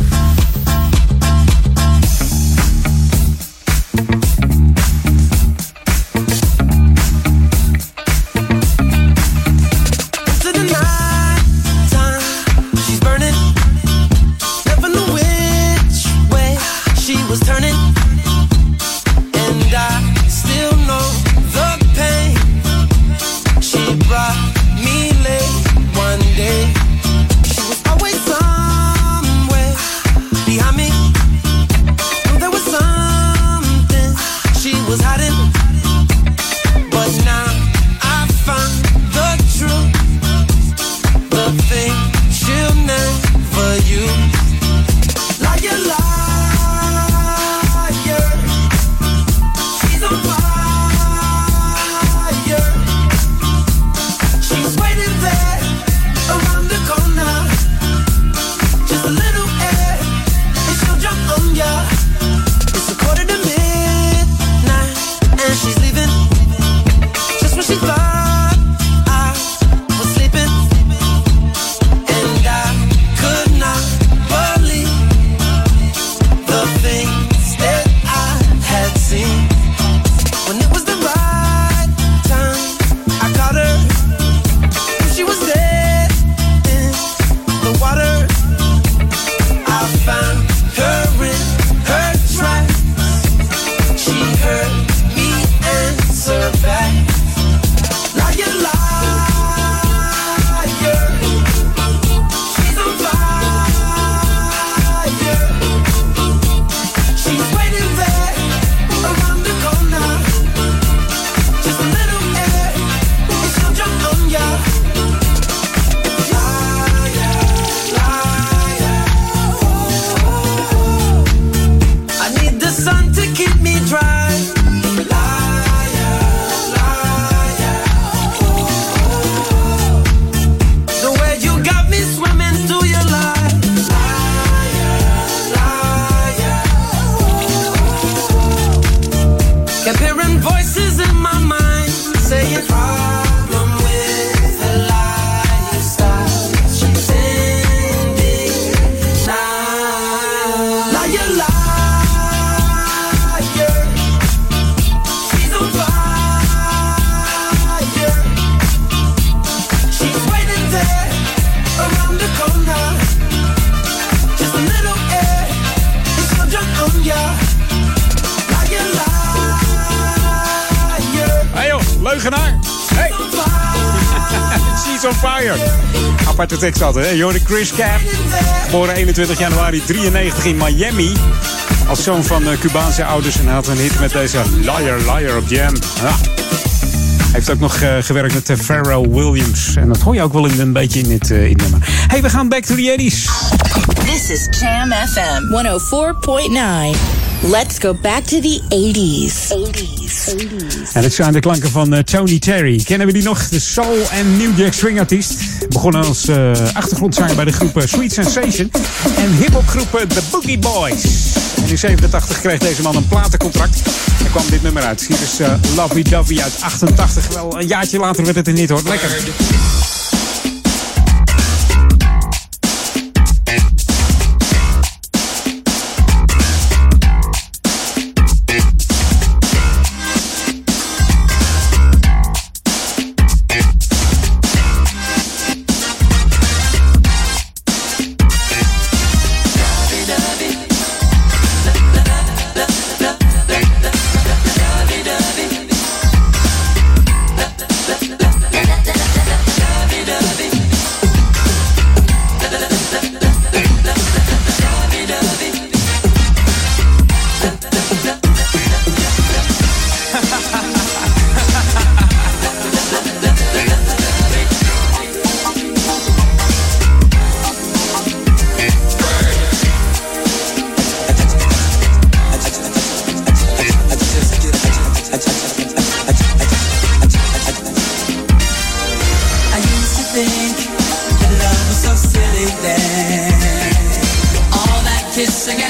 Aparte tekst hadden. Jordi Chris Cap, geboren 21 januari 93 in Miami. Als zoon van uh, Cubaanse ouders en hij had een hit met deze Liar Liar op Jam. Ja. Hij heeft ook nog uh, gewerkt met uh, Pharrell Williams. En dat hoor je ook wel in, een beetje in het in nummer. Hey, we gaan back to the 80s. This is Jam FM 104.9. Let's go back to the 80s. 80s. 80s. En dit zijn de klanken van uh, Tony Terry. Kennen we die nog? De soul- en New Jack Swing artiest. Begonnen als uh, achtergrondzanger bij de groep uh, Sweet Sensation. En hiphopgroep The Boogie Boys. In 87 kreeg deze man een platencontract. En kwam dit nummer uit. Hier is uh, Lovey Dovey uit 88. Wel een jaartje later werd het er niet hoor. Lekker.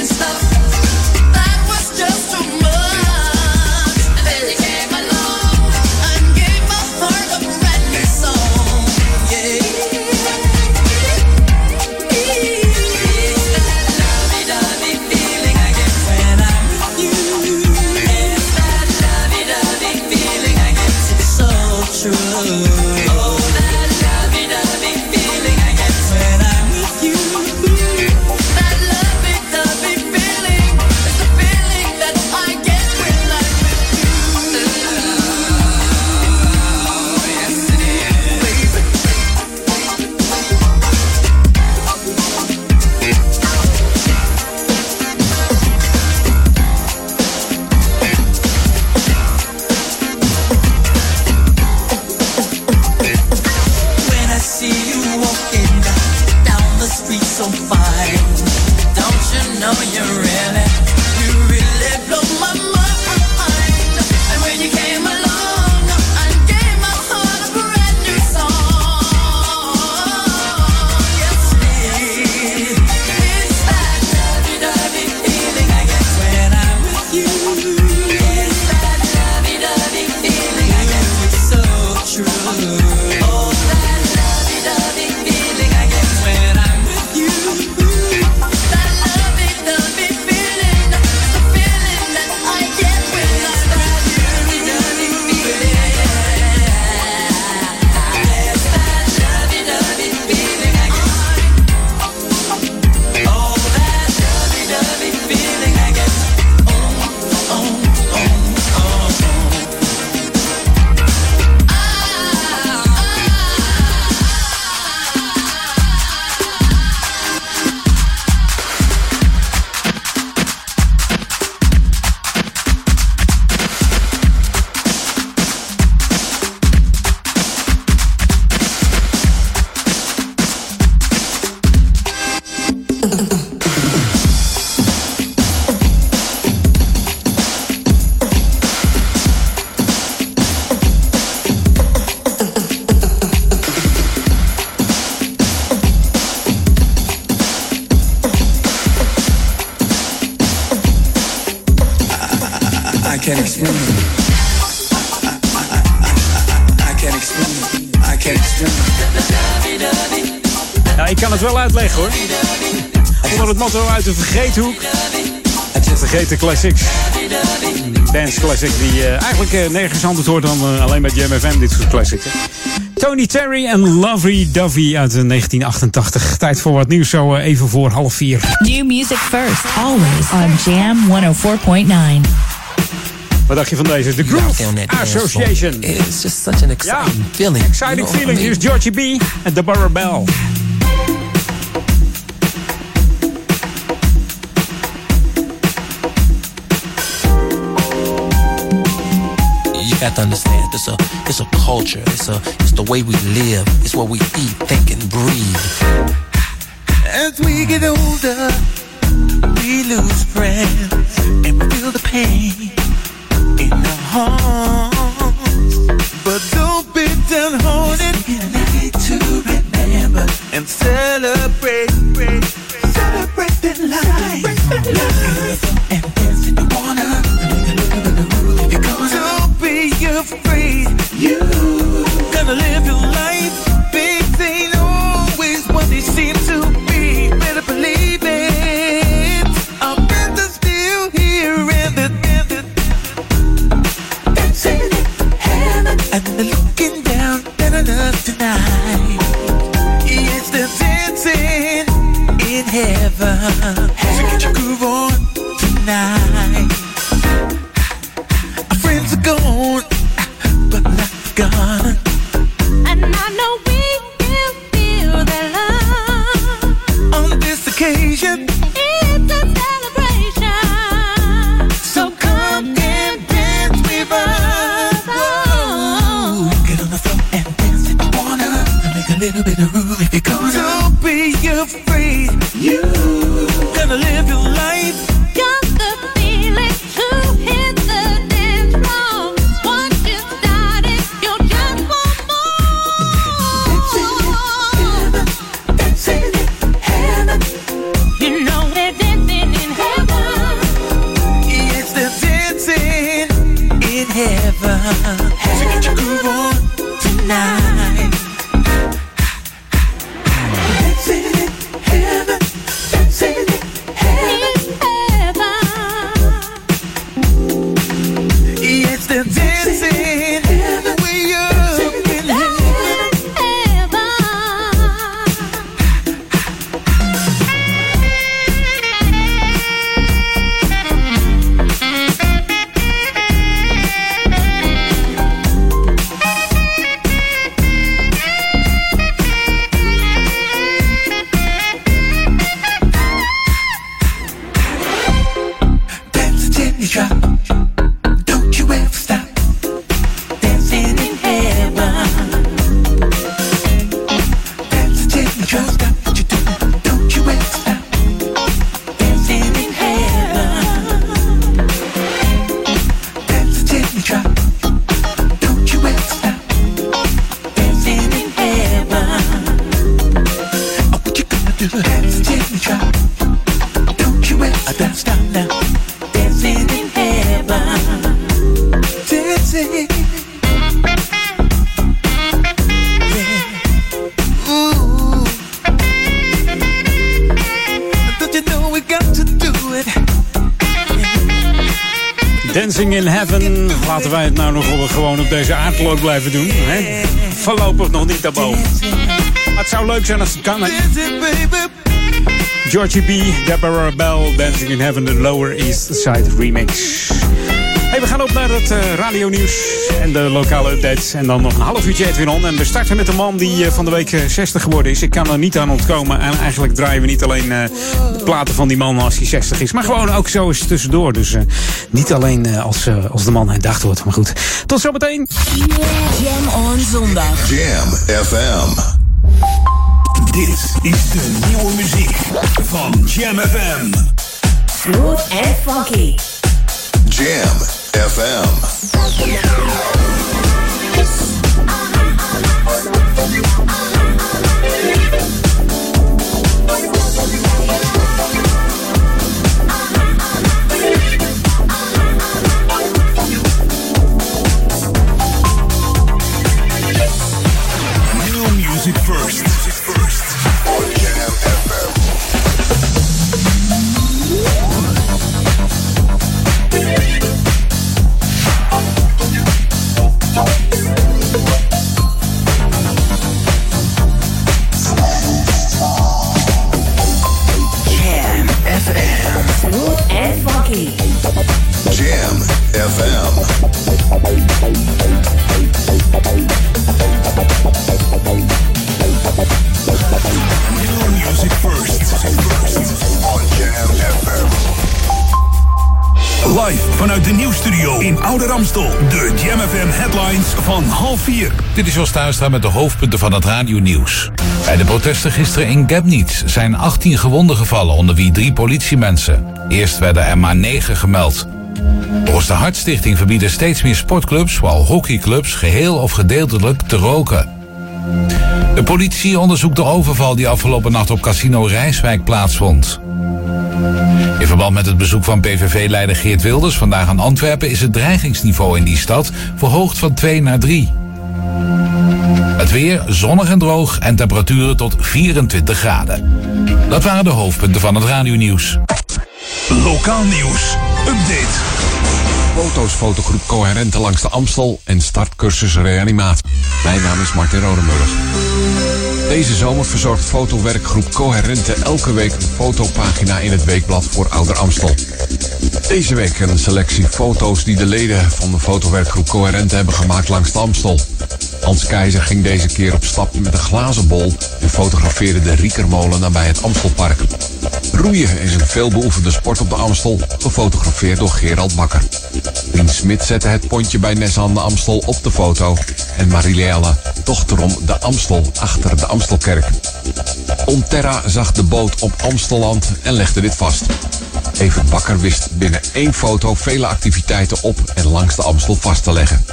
stuff. Was just too much. De vergeethoek. Vergeten classics. Dance classic die uh, eigenlijk uh, nergens anders hoort dan uh, alleen bij Jam FM, dit soort classics. Hè. Tony Terry en Lovely Dovey uit 1988. Tijd voor wat nieuws zo even voor half vier. New music first, always on Jam 104.9. Wat dacht je van deze? The Groove Association. It's just such an exciting ja, feeling. Exciting you know feeling. Here's Georgie B. en Deborah Bell. Got to understand, it's a, it's a culture. It's a, it's the way we live. It's what we eat, think, and breathe. As we get older, we lose friends and we feel the pain in our hearts. But don't be downhearted. We need to remember and celebrate, celebrate the life. And dance afraid. You gotta live your life. Things ain't always what they seem to be. Better believe it. Friends are still here and the, and dancing in heaven and they're looking down at us tonight. Yes, they're dancing in heaven. Aardkloot blijven doen. Hè? Voorlopig nog niet daarboven. Maar het zou leuk zijn als het kan. Hè? Georgie B, Deborah Bell, Dancing in Heaven, de Lower East Side remix. Hey, we gaan op naar het uh, radionieuws en de lokale updates. En dan nog een half uurtje Edwin On. En we starten met een man die eh, van de week eh, 60 geworden is. Ik kan er niet aan ontkomen. En eigenlijk draaien we niet alleen eh, de platen van die man als hij 60 is. Maar gewoon ook zo eens tussendoor. Dus eh, niet alleen eh, als, eh, als de man herdacht wordt. Maar goed, tot zometeen. Jam on zondag. Jam FM. Dit is de nieuwe muziek van Jam FM. Smooth and funky. Jam FM. Van half vier. Dit is Jos Tuistra met de hoofdpunten van het radionieuws. Bij de protesten gisteren in Gabnitz zijn 18 gewonden gevallen, onder wie drie politiemensen. Eerst werden er maar 9 gemeld. Volgens de Hartstichting verbieden steeds meer sportclubs, zoals hockeyclubs, geheel of gedeeltelijk te roken. De politie onderzoekt de overval die afgelopen nacht op Casino Rijswijk plaatsvond. In verband met het bezoek van PVV-leider Geert Wilders vandaag aan Antwerpen is het dreigingsniveau in die stad verhoogd van 2 naar 3. Het weer zonnig en droog en temperaturen tot 24 graden. Dat waren de hoofdpunten van het radionieuws. Lokaal nieuws. Update. Foto's fotogroep Coherente langs de Amstel en startcursus reanimatie. Mijn naam is Martin Rodenburg. Deze zomer verzorgt fotowerkgroep Coherente elke week een fotopagina in het weekblad voor Ouder Amstel. Deze week een selectie foto's die de leden van de fotowerkgroep Coherente hebben gemaakt langs de Amstel. Hans Keizer ging deze keer op stap met een glazen bol en fotografeerde de Riekermolen nabij het Amstelpark. Roeien is een veelbeoefende sport op de Amstel, gefotografeerd door Gerald Bakker. Rien Smit zette het pontje bij Nessan de Amstel op de foto en Dochterom de Amstel achter de Amstelkerk. Onterra zag de boot op Amstelland en legde dit vast. Evert Bakker wist binnen één foto vele activiteiten op en langs de Amstel vast te leggen.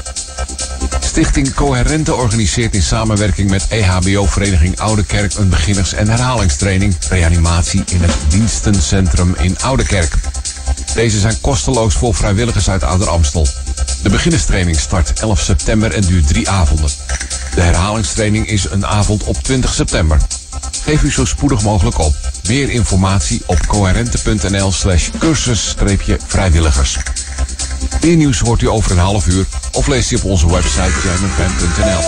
Stichting Coherente organiseert in samenwerking met EHBO-vereniging Oudekerk een beginners- en herhalingstraining reanimatie in het dienstencentrum in Oudekerk. Deze zijn kosteloos voor vrijwilligers uit Ouder Amstel. De beginnerstraining start 11 september en duurt drie avonden. De herhalingstraining is een avond op 20 september. Geef u zo spoedig mogelijk op. Meer informatie op coherente.nl slash cursus-vrijwilligers. Meer nieuws hoort u over een half uur of leest u op onze website jamfm.nl.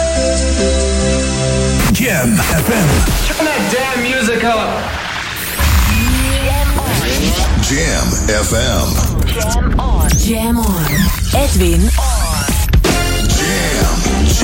Jam FM. Turn that damn music up. Jam FM. Jam on. Jam on. Edwin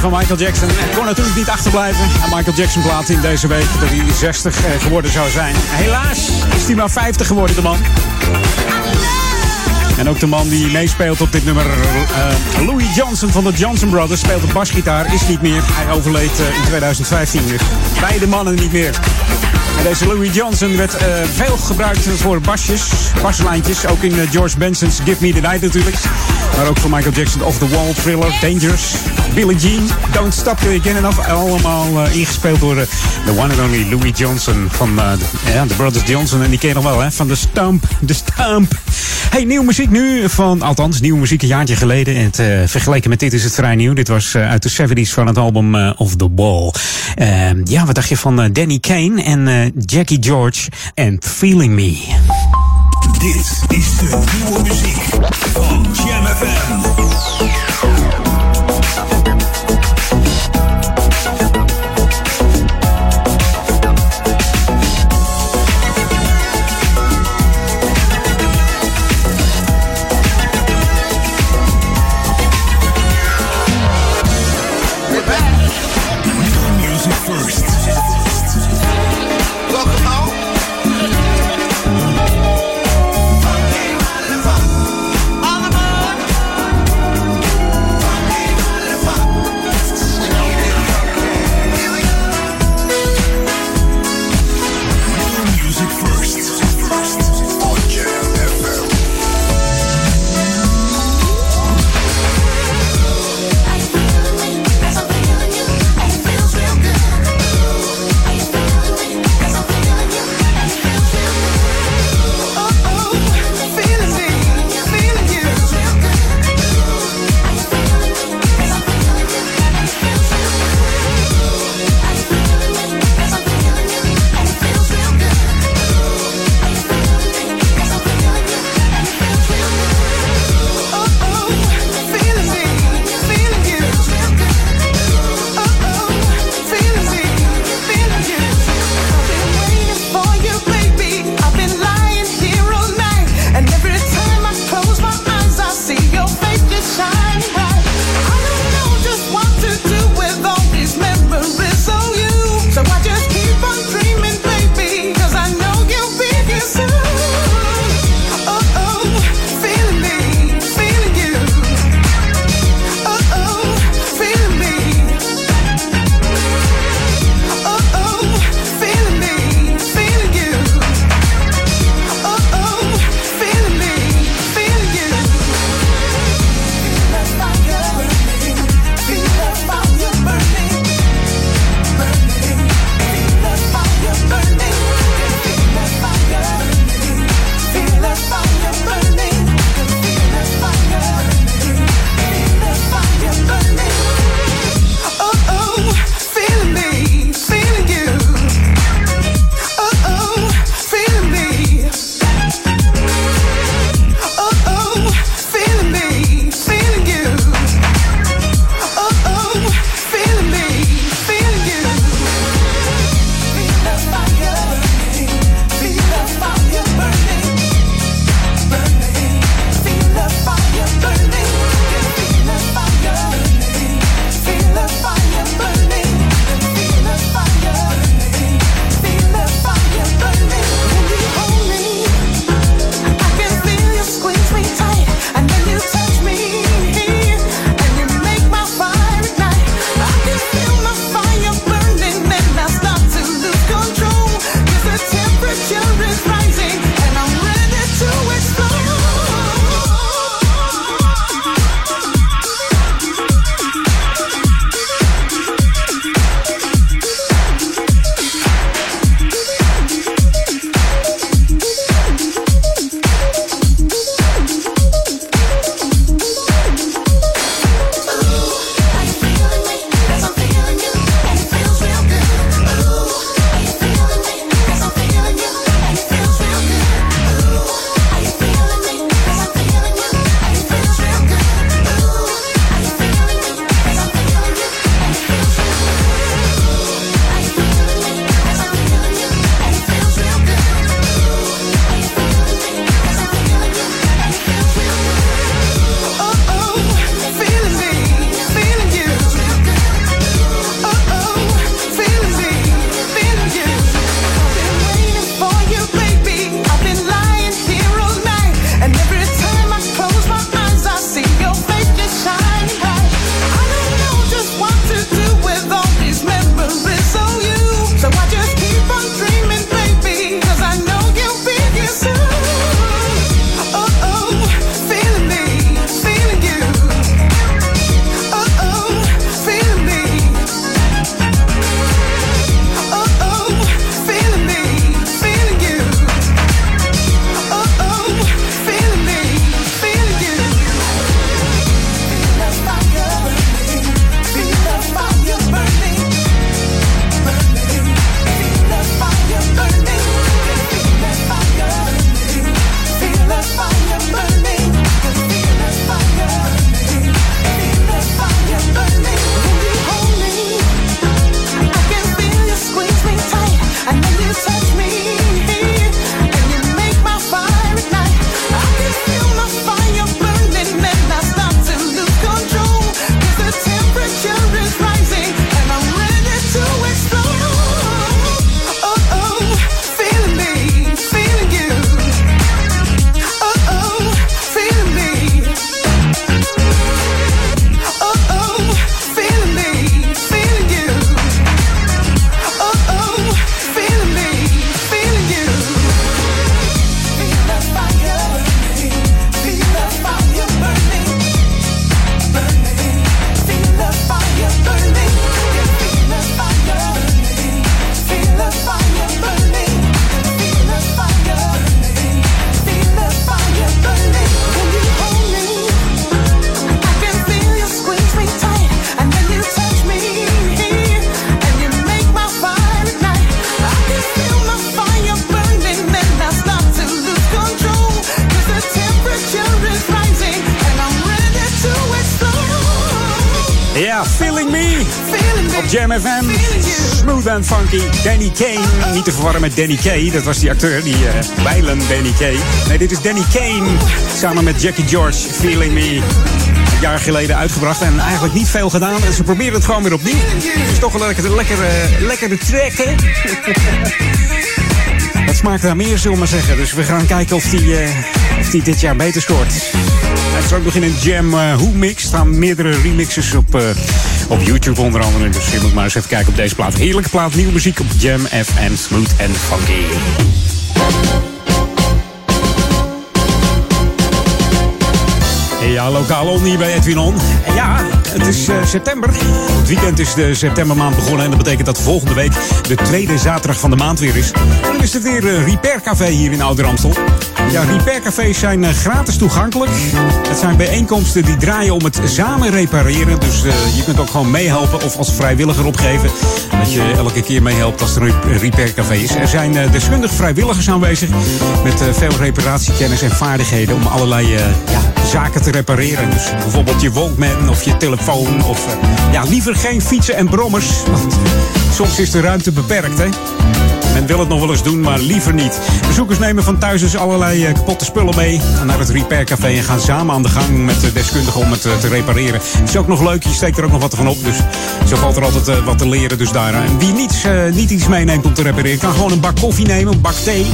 Van Michael Jackson. En kon natuurlijk niet achterblijven. En Michael Jackson plaat in deze week dat hij 60 eh, geworden zou zijn. Helaas is hij maar 50 geworden, de man. En ook de man die meespeelt op dit nummer, eh, Louis Johnson van de Johnson Brothers, speelt op basgitaar, is niet meer. Hij overleed eh, in 2015. Dus beide mannen niet meer. Deze Louis Johnson werd eh, veel gebruikt voor basjes, baslijntjes. Ook in eh, George Benson's Give Me The Night natuurlijk. Maar ook voor Michael Jackson, Off The Wall, Thriller, Dangerous, Billie Jean, Don't Stop Till You Get Enough. Allemaal eh, ingespeeld door de one and only Louis Johnson van de, Brothers Johnson. En die ken je nog wel, hè? Van de Stump, de Stump. Hey, nieuwe muziek nu van, althans, nieuwe muziek een jaartje geleden. En het, eh, vergeleken met dit is het vrij nieuw. Dit was uit de 70s van het album Off The Wall. Eh, ja, wat dacht je van Danny Kane en Jackie George en Feeling Me? Dit is de nieuwe muziek van Jam FM. Niet te verwarren met Danny Kay. Dat was die acteur, die uh, Danny Kay. Nee, dit is Danny Kane. Samen met Jackie George. Feeling Me. Een jaar geleden uitgebracht en eigenlijk niet veel gedaan. En ze proberen het gewoon weer opnieuw. Het is toch een lekkere, lekkere, lekkere track, <laughs> hè? Dat smaakt naar meer, zullen we maar zeggen. Dus we gaan kijken of die, uh, of die dit jaar beter scoort. Hij is ook in Jam uh, Who Mix. Staan meerdere remixes op, uh, op YouTube onder andere. Dus je moet maar eens even kijken op deze plaat. Heerlijke plaat, nieuwe muziek op Jam FM. Smooth and funky. Ja, lokaal on hier bij Edwin On. Ja, het is uh, september. Het weekend is de septembermaand begonnen. En dat betekent dat volgende week de tweede zaterdag van de maand weer is. En dan is het weer uh, Repair Café hier in Ouder Amstel. Ja, Repair Cafés zijn uh, gratis toegankelijk. Het zijn bijeenkomsten die draaien om het samen repareren. Dus je kunt ook gewoon meehelpen of als vrijwilliger opgeven. Dat je elke keer meehelpt als er een Repair Café is. Er zijn deskundig vrijwilligers aanwezig. Met veel reparatiekennis en vaardigheden om allerlei ja, zaken te repareren. Dus bijvoorbeeld je Walkman of je telefoon. Of ja, liever geen fietsen en brommers. Want <laughs> soms is de ruimte beperkt, hè. Men wil het nog wel eens doen, maar liever niet. Bezoekers nemen van thuis dus allerlei uh, kapotte spullen mee naar het repaircafé en gaan samen aan de gang met de deskundigen om het uh, te repareren. Het is ook nog leuk, je steekt er ook nog wat van op. Dus zo valt er altijd uh, wat te leren dus daar. En wie niets, niet iets meeneemt om te repareren, kan gewoon een bak koffie nemen, een bak thee.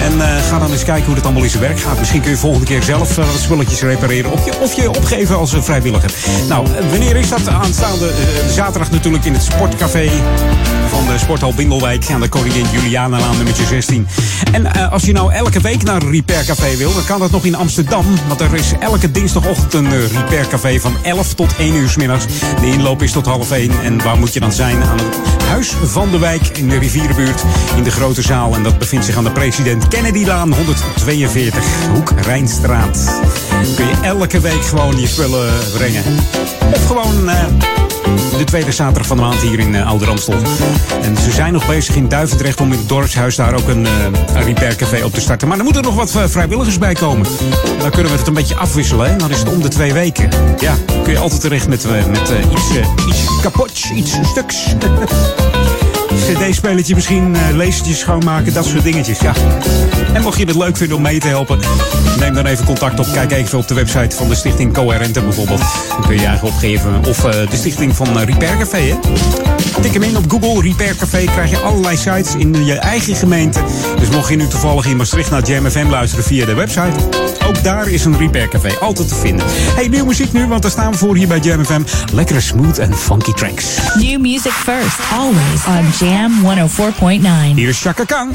En uh, ga dan eens kijken hoe het allemaal in zijn werk gaat. Misschien kun je volgende keer zelf uh, wat spulletjes repareren. Of je, of je opgeven als uh, vrijwilliger. Nou, wanneer is dat? Aanstaande zaterdag natuurlijk in het sportcafé van de Sporthal Bindelwijk aan de Koningin Julianalaan nummertje 16. En als je nou elke week naar een repaircafé wil, dan kan dat nog in Amsterdam. Want er is elke dinsdagochtend een repaircafé van 11 tot 1 uur s middags. De inloop is tot half 1. En waar moet je dan zijn? Aan het Huis van de Wijk in de rivierenbuurt in de grote zaal. En dat bevindt zich aan de president Kennedylaan 142, Hoek Rijnstraat. Kun je elke week gewoon je spullen brengen. Of gewoon uh, de tweede zaterdag van de maand hier in uh, Ouder Amstel. En ze zijn nog bezig in Duivendrecht om in het dorpshuis daar ook een, uh, een repaircafé op te starten. Maar er moeten nog wat vrijwilligers bij komen. En dan kunnen we het een beetje afwisselen. Hè? Dan is het om de twee weken. Ja, kun je altijd terecht met, met iets, iets kapots, iets stuks. <laughs> cd-spelletje misschien, uh, lasertjes schoonmaken, dat soort dingetjes. Ja. En mocht je het leuk vinden om mee te helpen, neem dan even contact op. Kijk even op de website van de stichting Coherente bijvoorbeeld. Dan kun je je eigen opgeven. Of uh, de stichting van uh, Repair Café, hè. Tik hem in op Google, Repair Café. Krijg je allerlei sites in je eigen gemeente. Dus mocht je nu toevallig in Maastricht naar Jam FM luisteren via de website. Ook daar is een Repair Café altijd te vinden. Hey, nieuwe muziek nu, want daar staan we voor hier bij Jam FM. Lekkere smooth en funky tracks. New music first, always on Jam 104.9. Hier is Chaka Khan.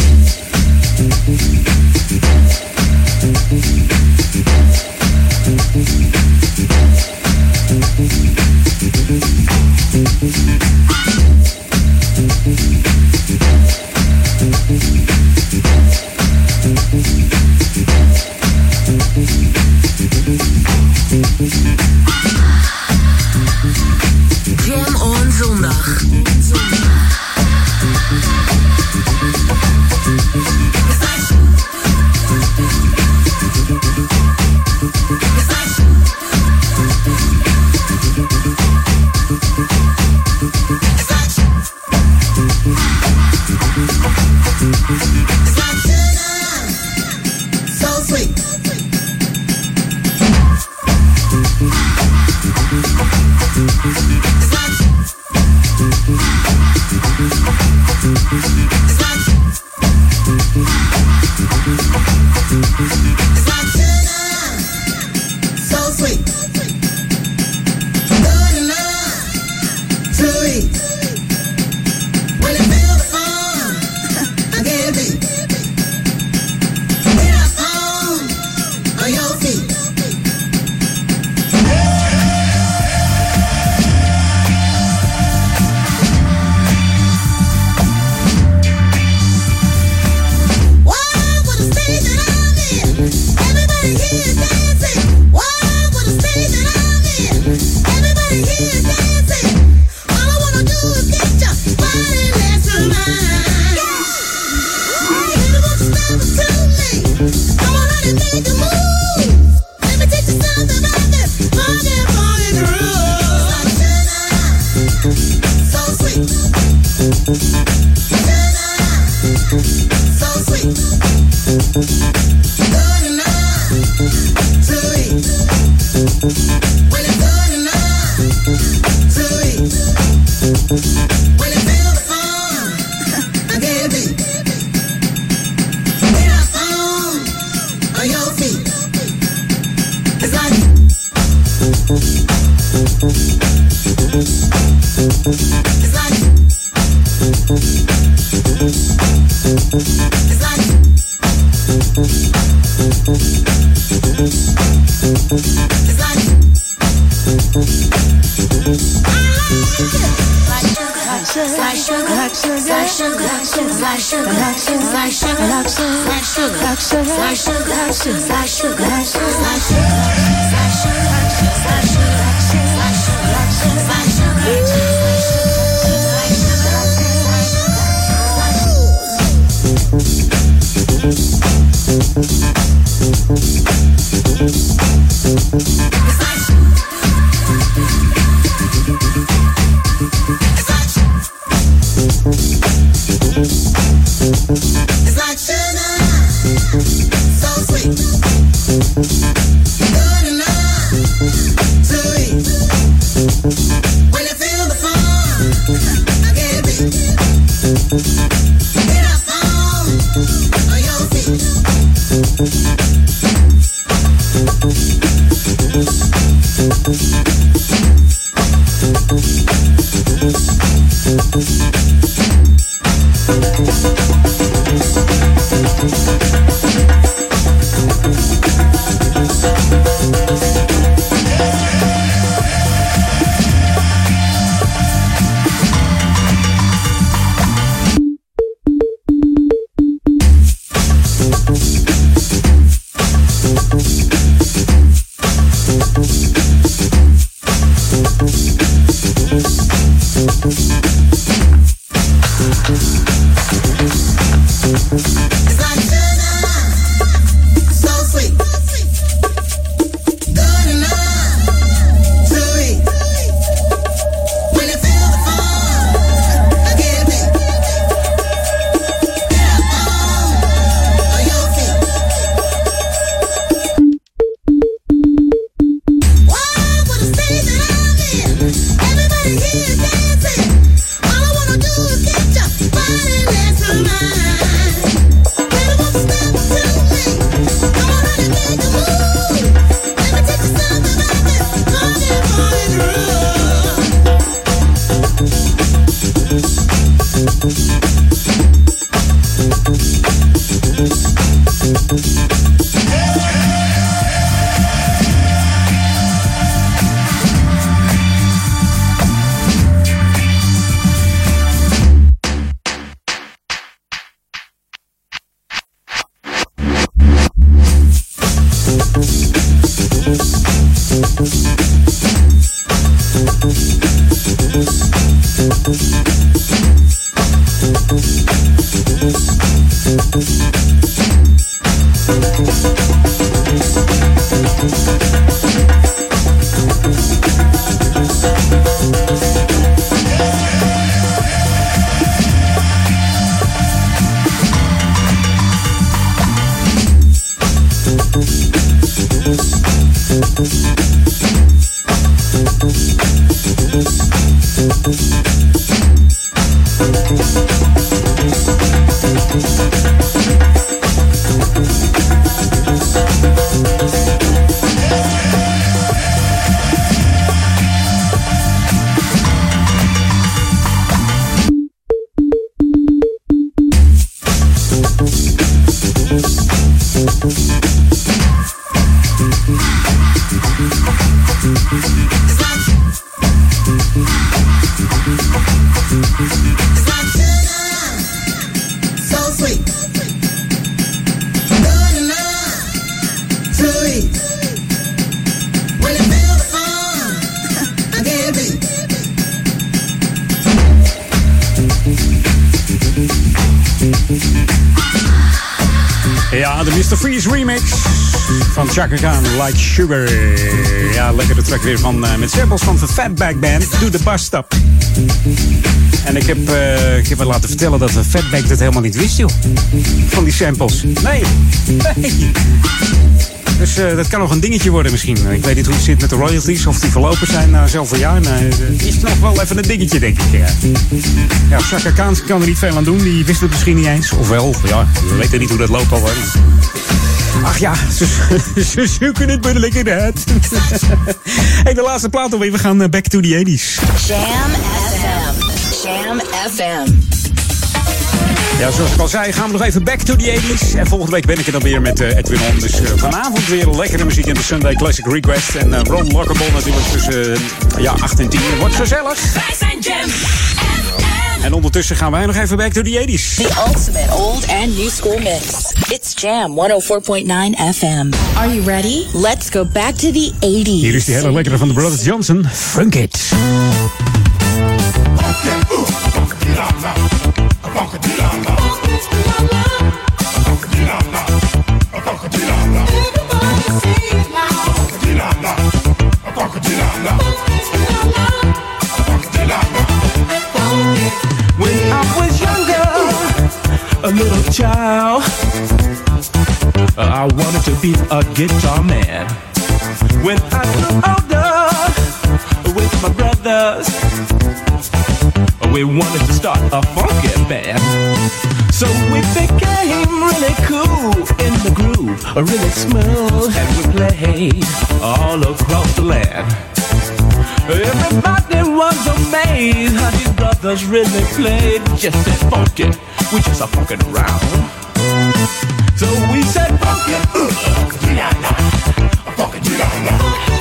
Jam It's like Chaka Khan, Like Sugar. Ja, lekkere track weer van, eh, met samples van de Fatback Band, Do the Bus Stop. En ik heb, eh, ik heb me laten vertellen dat de Fatback dat helemaal niet wist, joh. Van die samples. Nee, nee. Dus eh, dat kan nog een dingetje worden misschien. Ik weet niet hoe het zit met de royalties, of die verlopen zijn na zoveel jaar. Nee, het is nog wel even een dingetje, denk ik. Ja, ja Chaka Khan kan er niet veel aan doen. Die wist het misschien niet eens. Ofwel, ja, we weten niet hoe dat loopt alweer. Ach ja, <laughs> ze, ze zoeken het maar lekker uit. <laughs> hey, de laatste plaat alweer. We gaan eh, back to the 80s. Jam FM. Jam FM. Ja, zoals ik al zei, gaan we nog even back to the 80s. En volgende week ben ik er dan weer met eh, Edwin On. Dus eh, vanavond weer lekkere muziek in de Sunday Classic Request. En uh, Ron Lockerball natuurlijk tussen eh, ja, 8 en 10. Wordt gezellig. Wij zijn Jam FM. En ondertussen gaan wij nog even back to the 80s. The ultimate old and new school mix. It's Jam 104.9 FM. Are you ready? Let's go back to the 80s. Hier is die hele lekkere van de Brothers Johnson. Funk it. Be a guitar man. When I grew older, with my brothers, we wanted to start a funky band. So we became really cool in the groove, really smooth, and we played all across the land. Everybody was amazed how these brothers really played just that funky. We just a funkin' around. So we said, Funk it, ooh, funk it, do-da-da, funk it, that."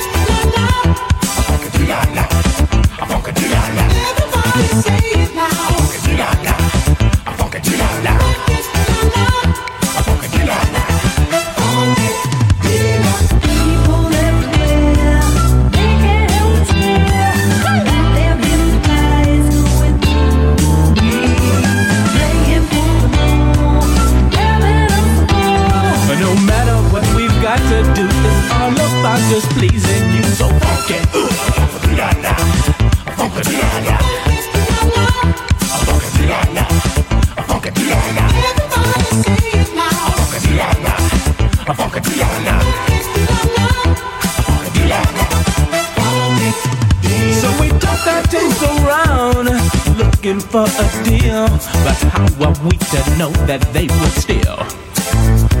Looking for a deal, but how are we to know that they would steal?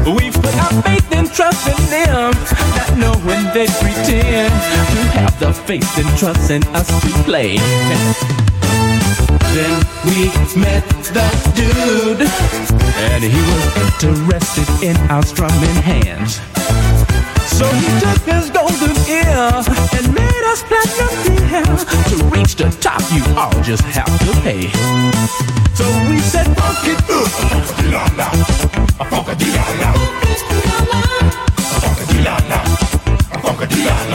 We put our faith and trust in them, not knowing they pretend to have the faith and trust in us to play. Then we met the dude, and he was interested in our strumming hands. So he took his golden ear and us platinum deal. To reach the top, you all just have to pay. So we said, funk it, funk-a-dee-la-la, funk-a-dee-la-la.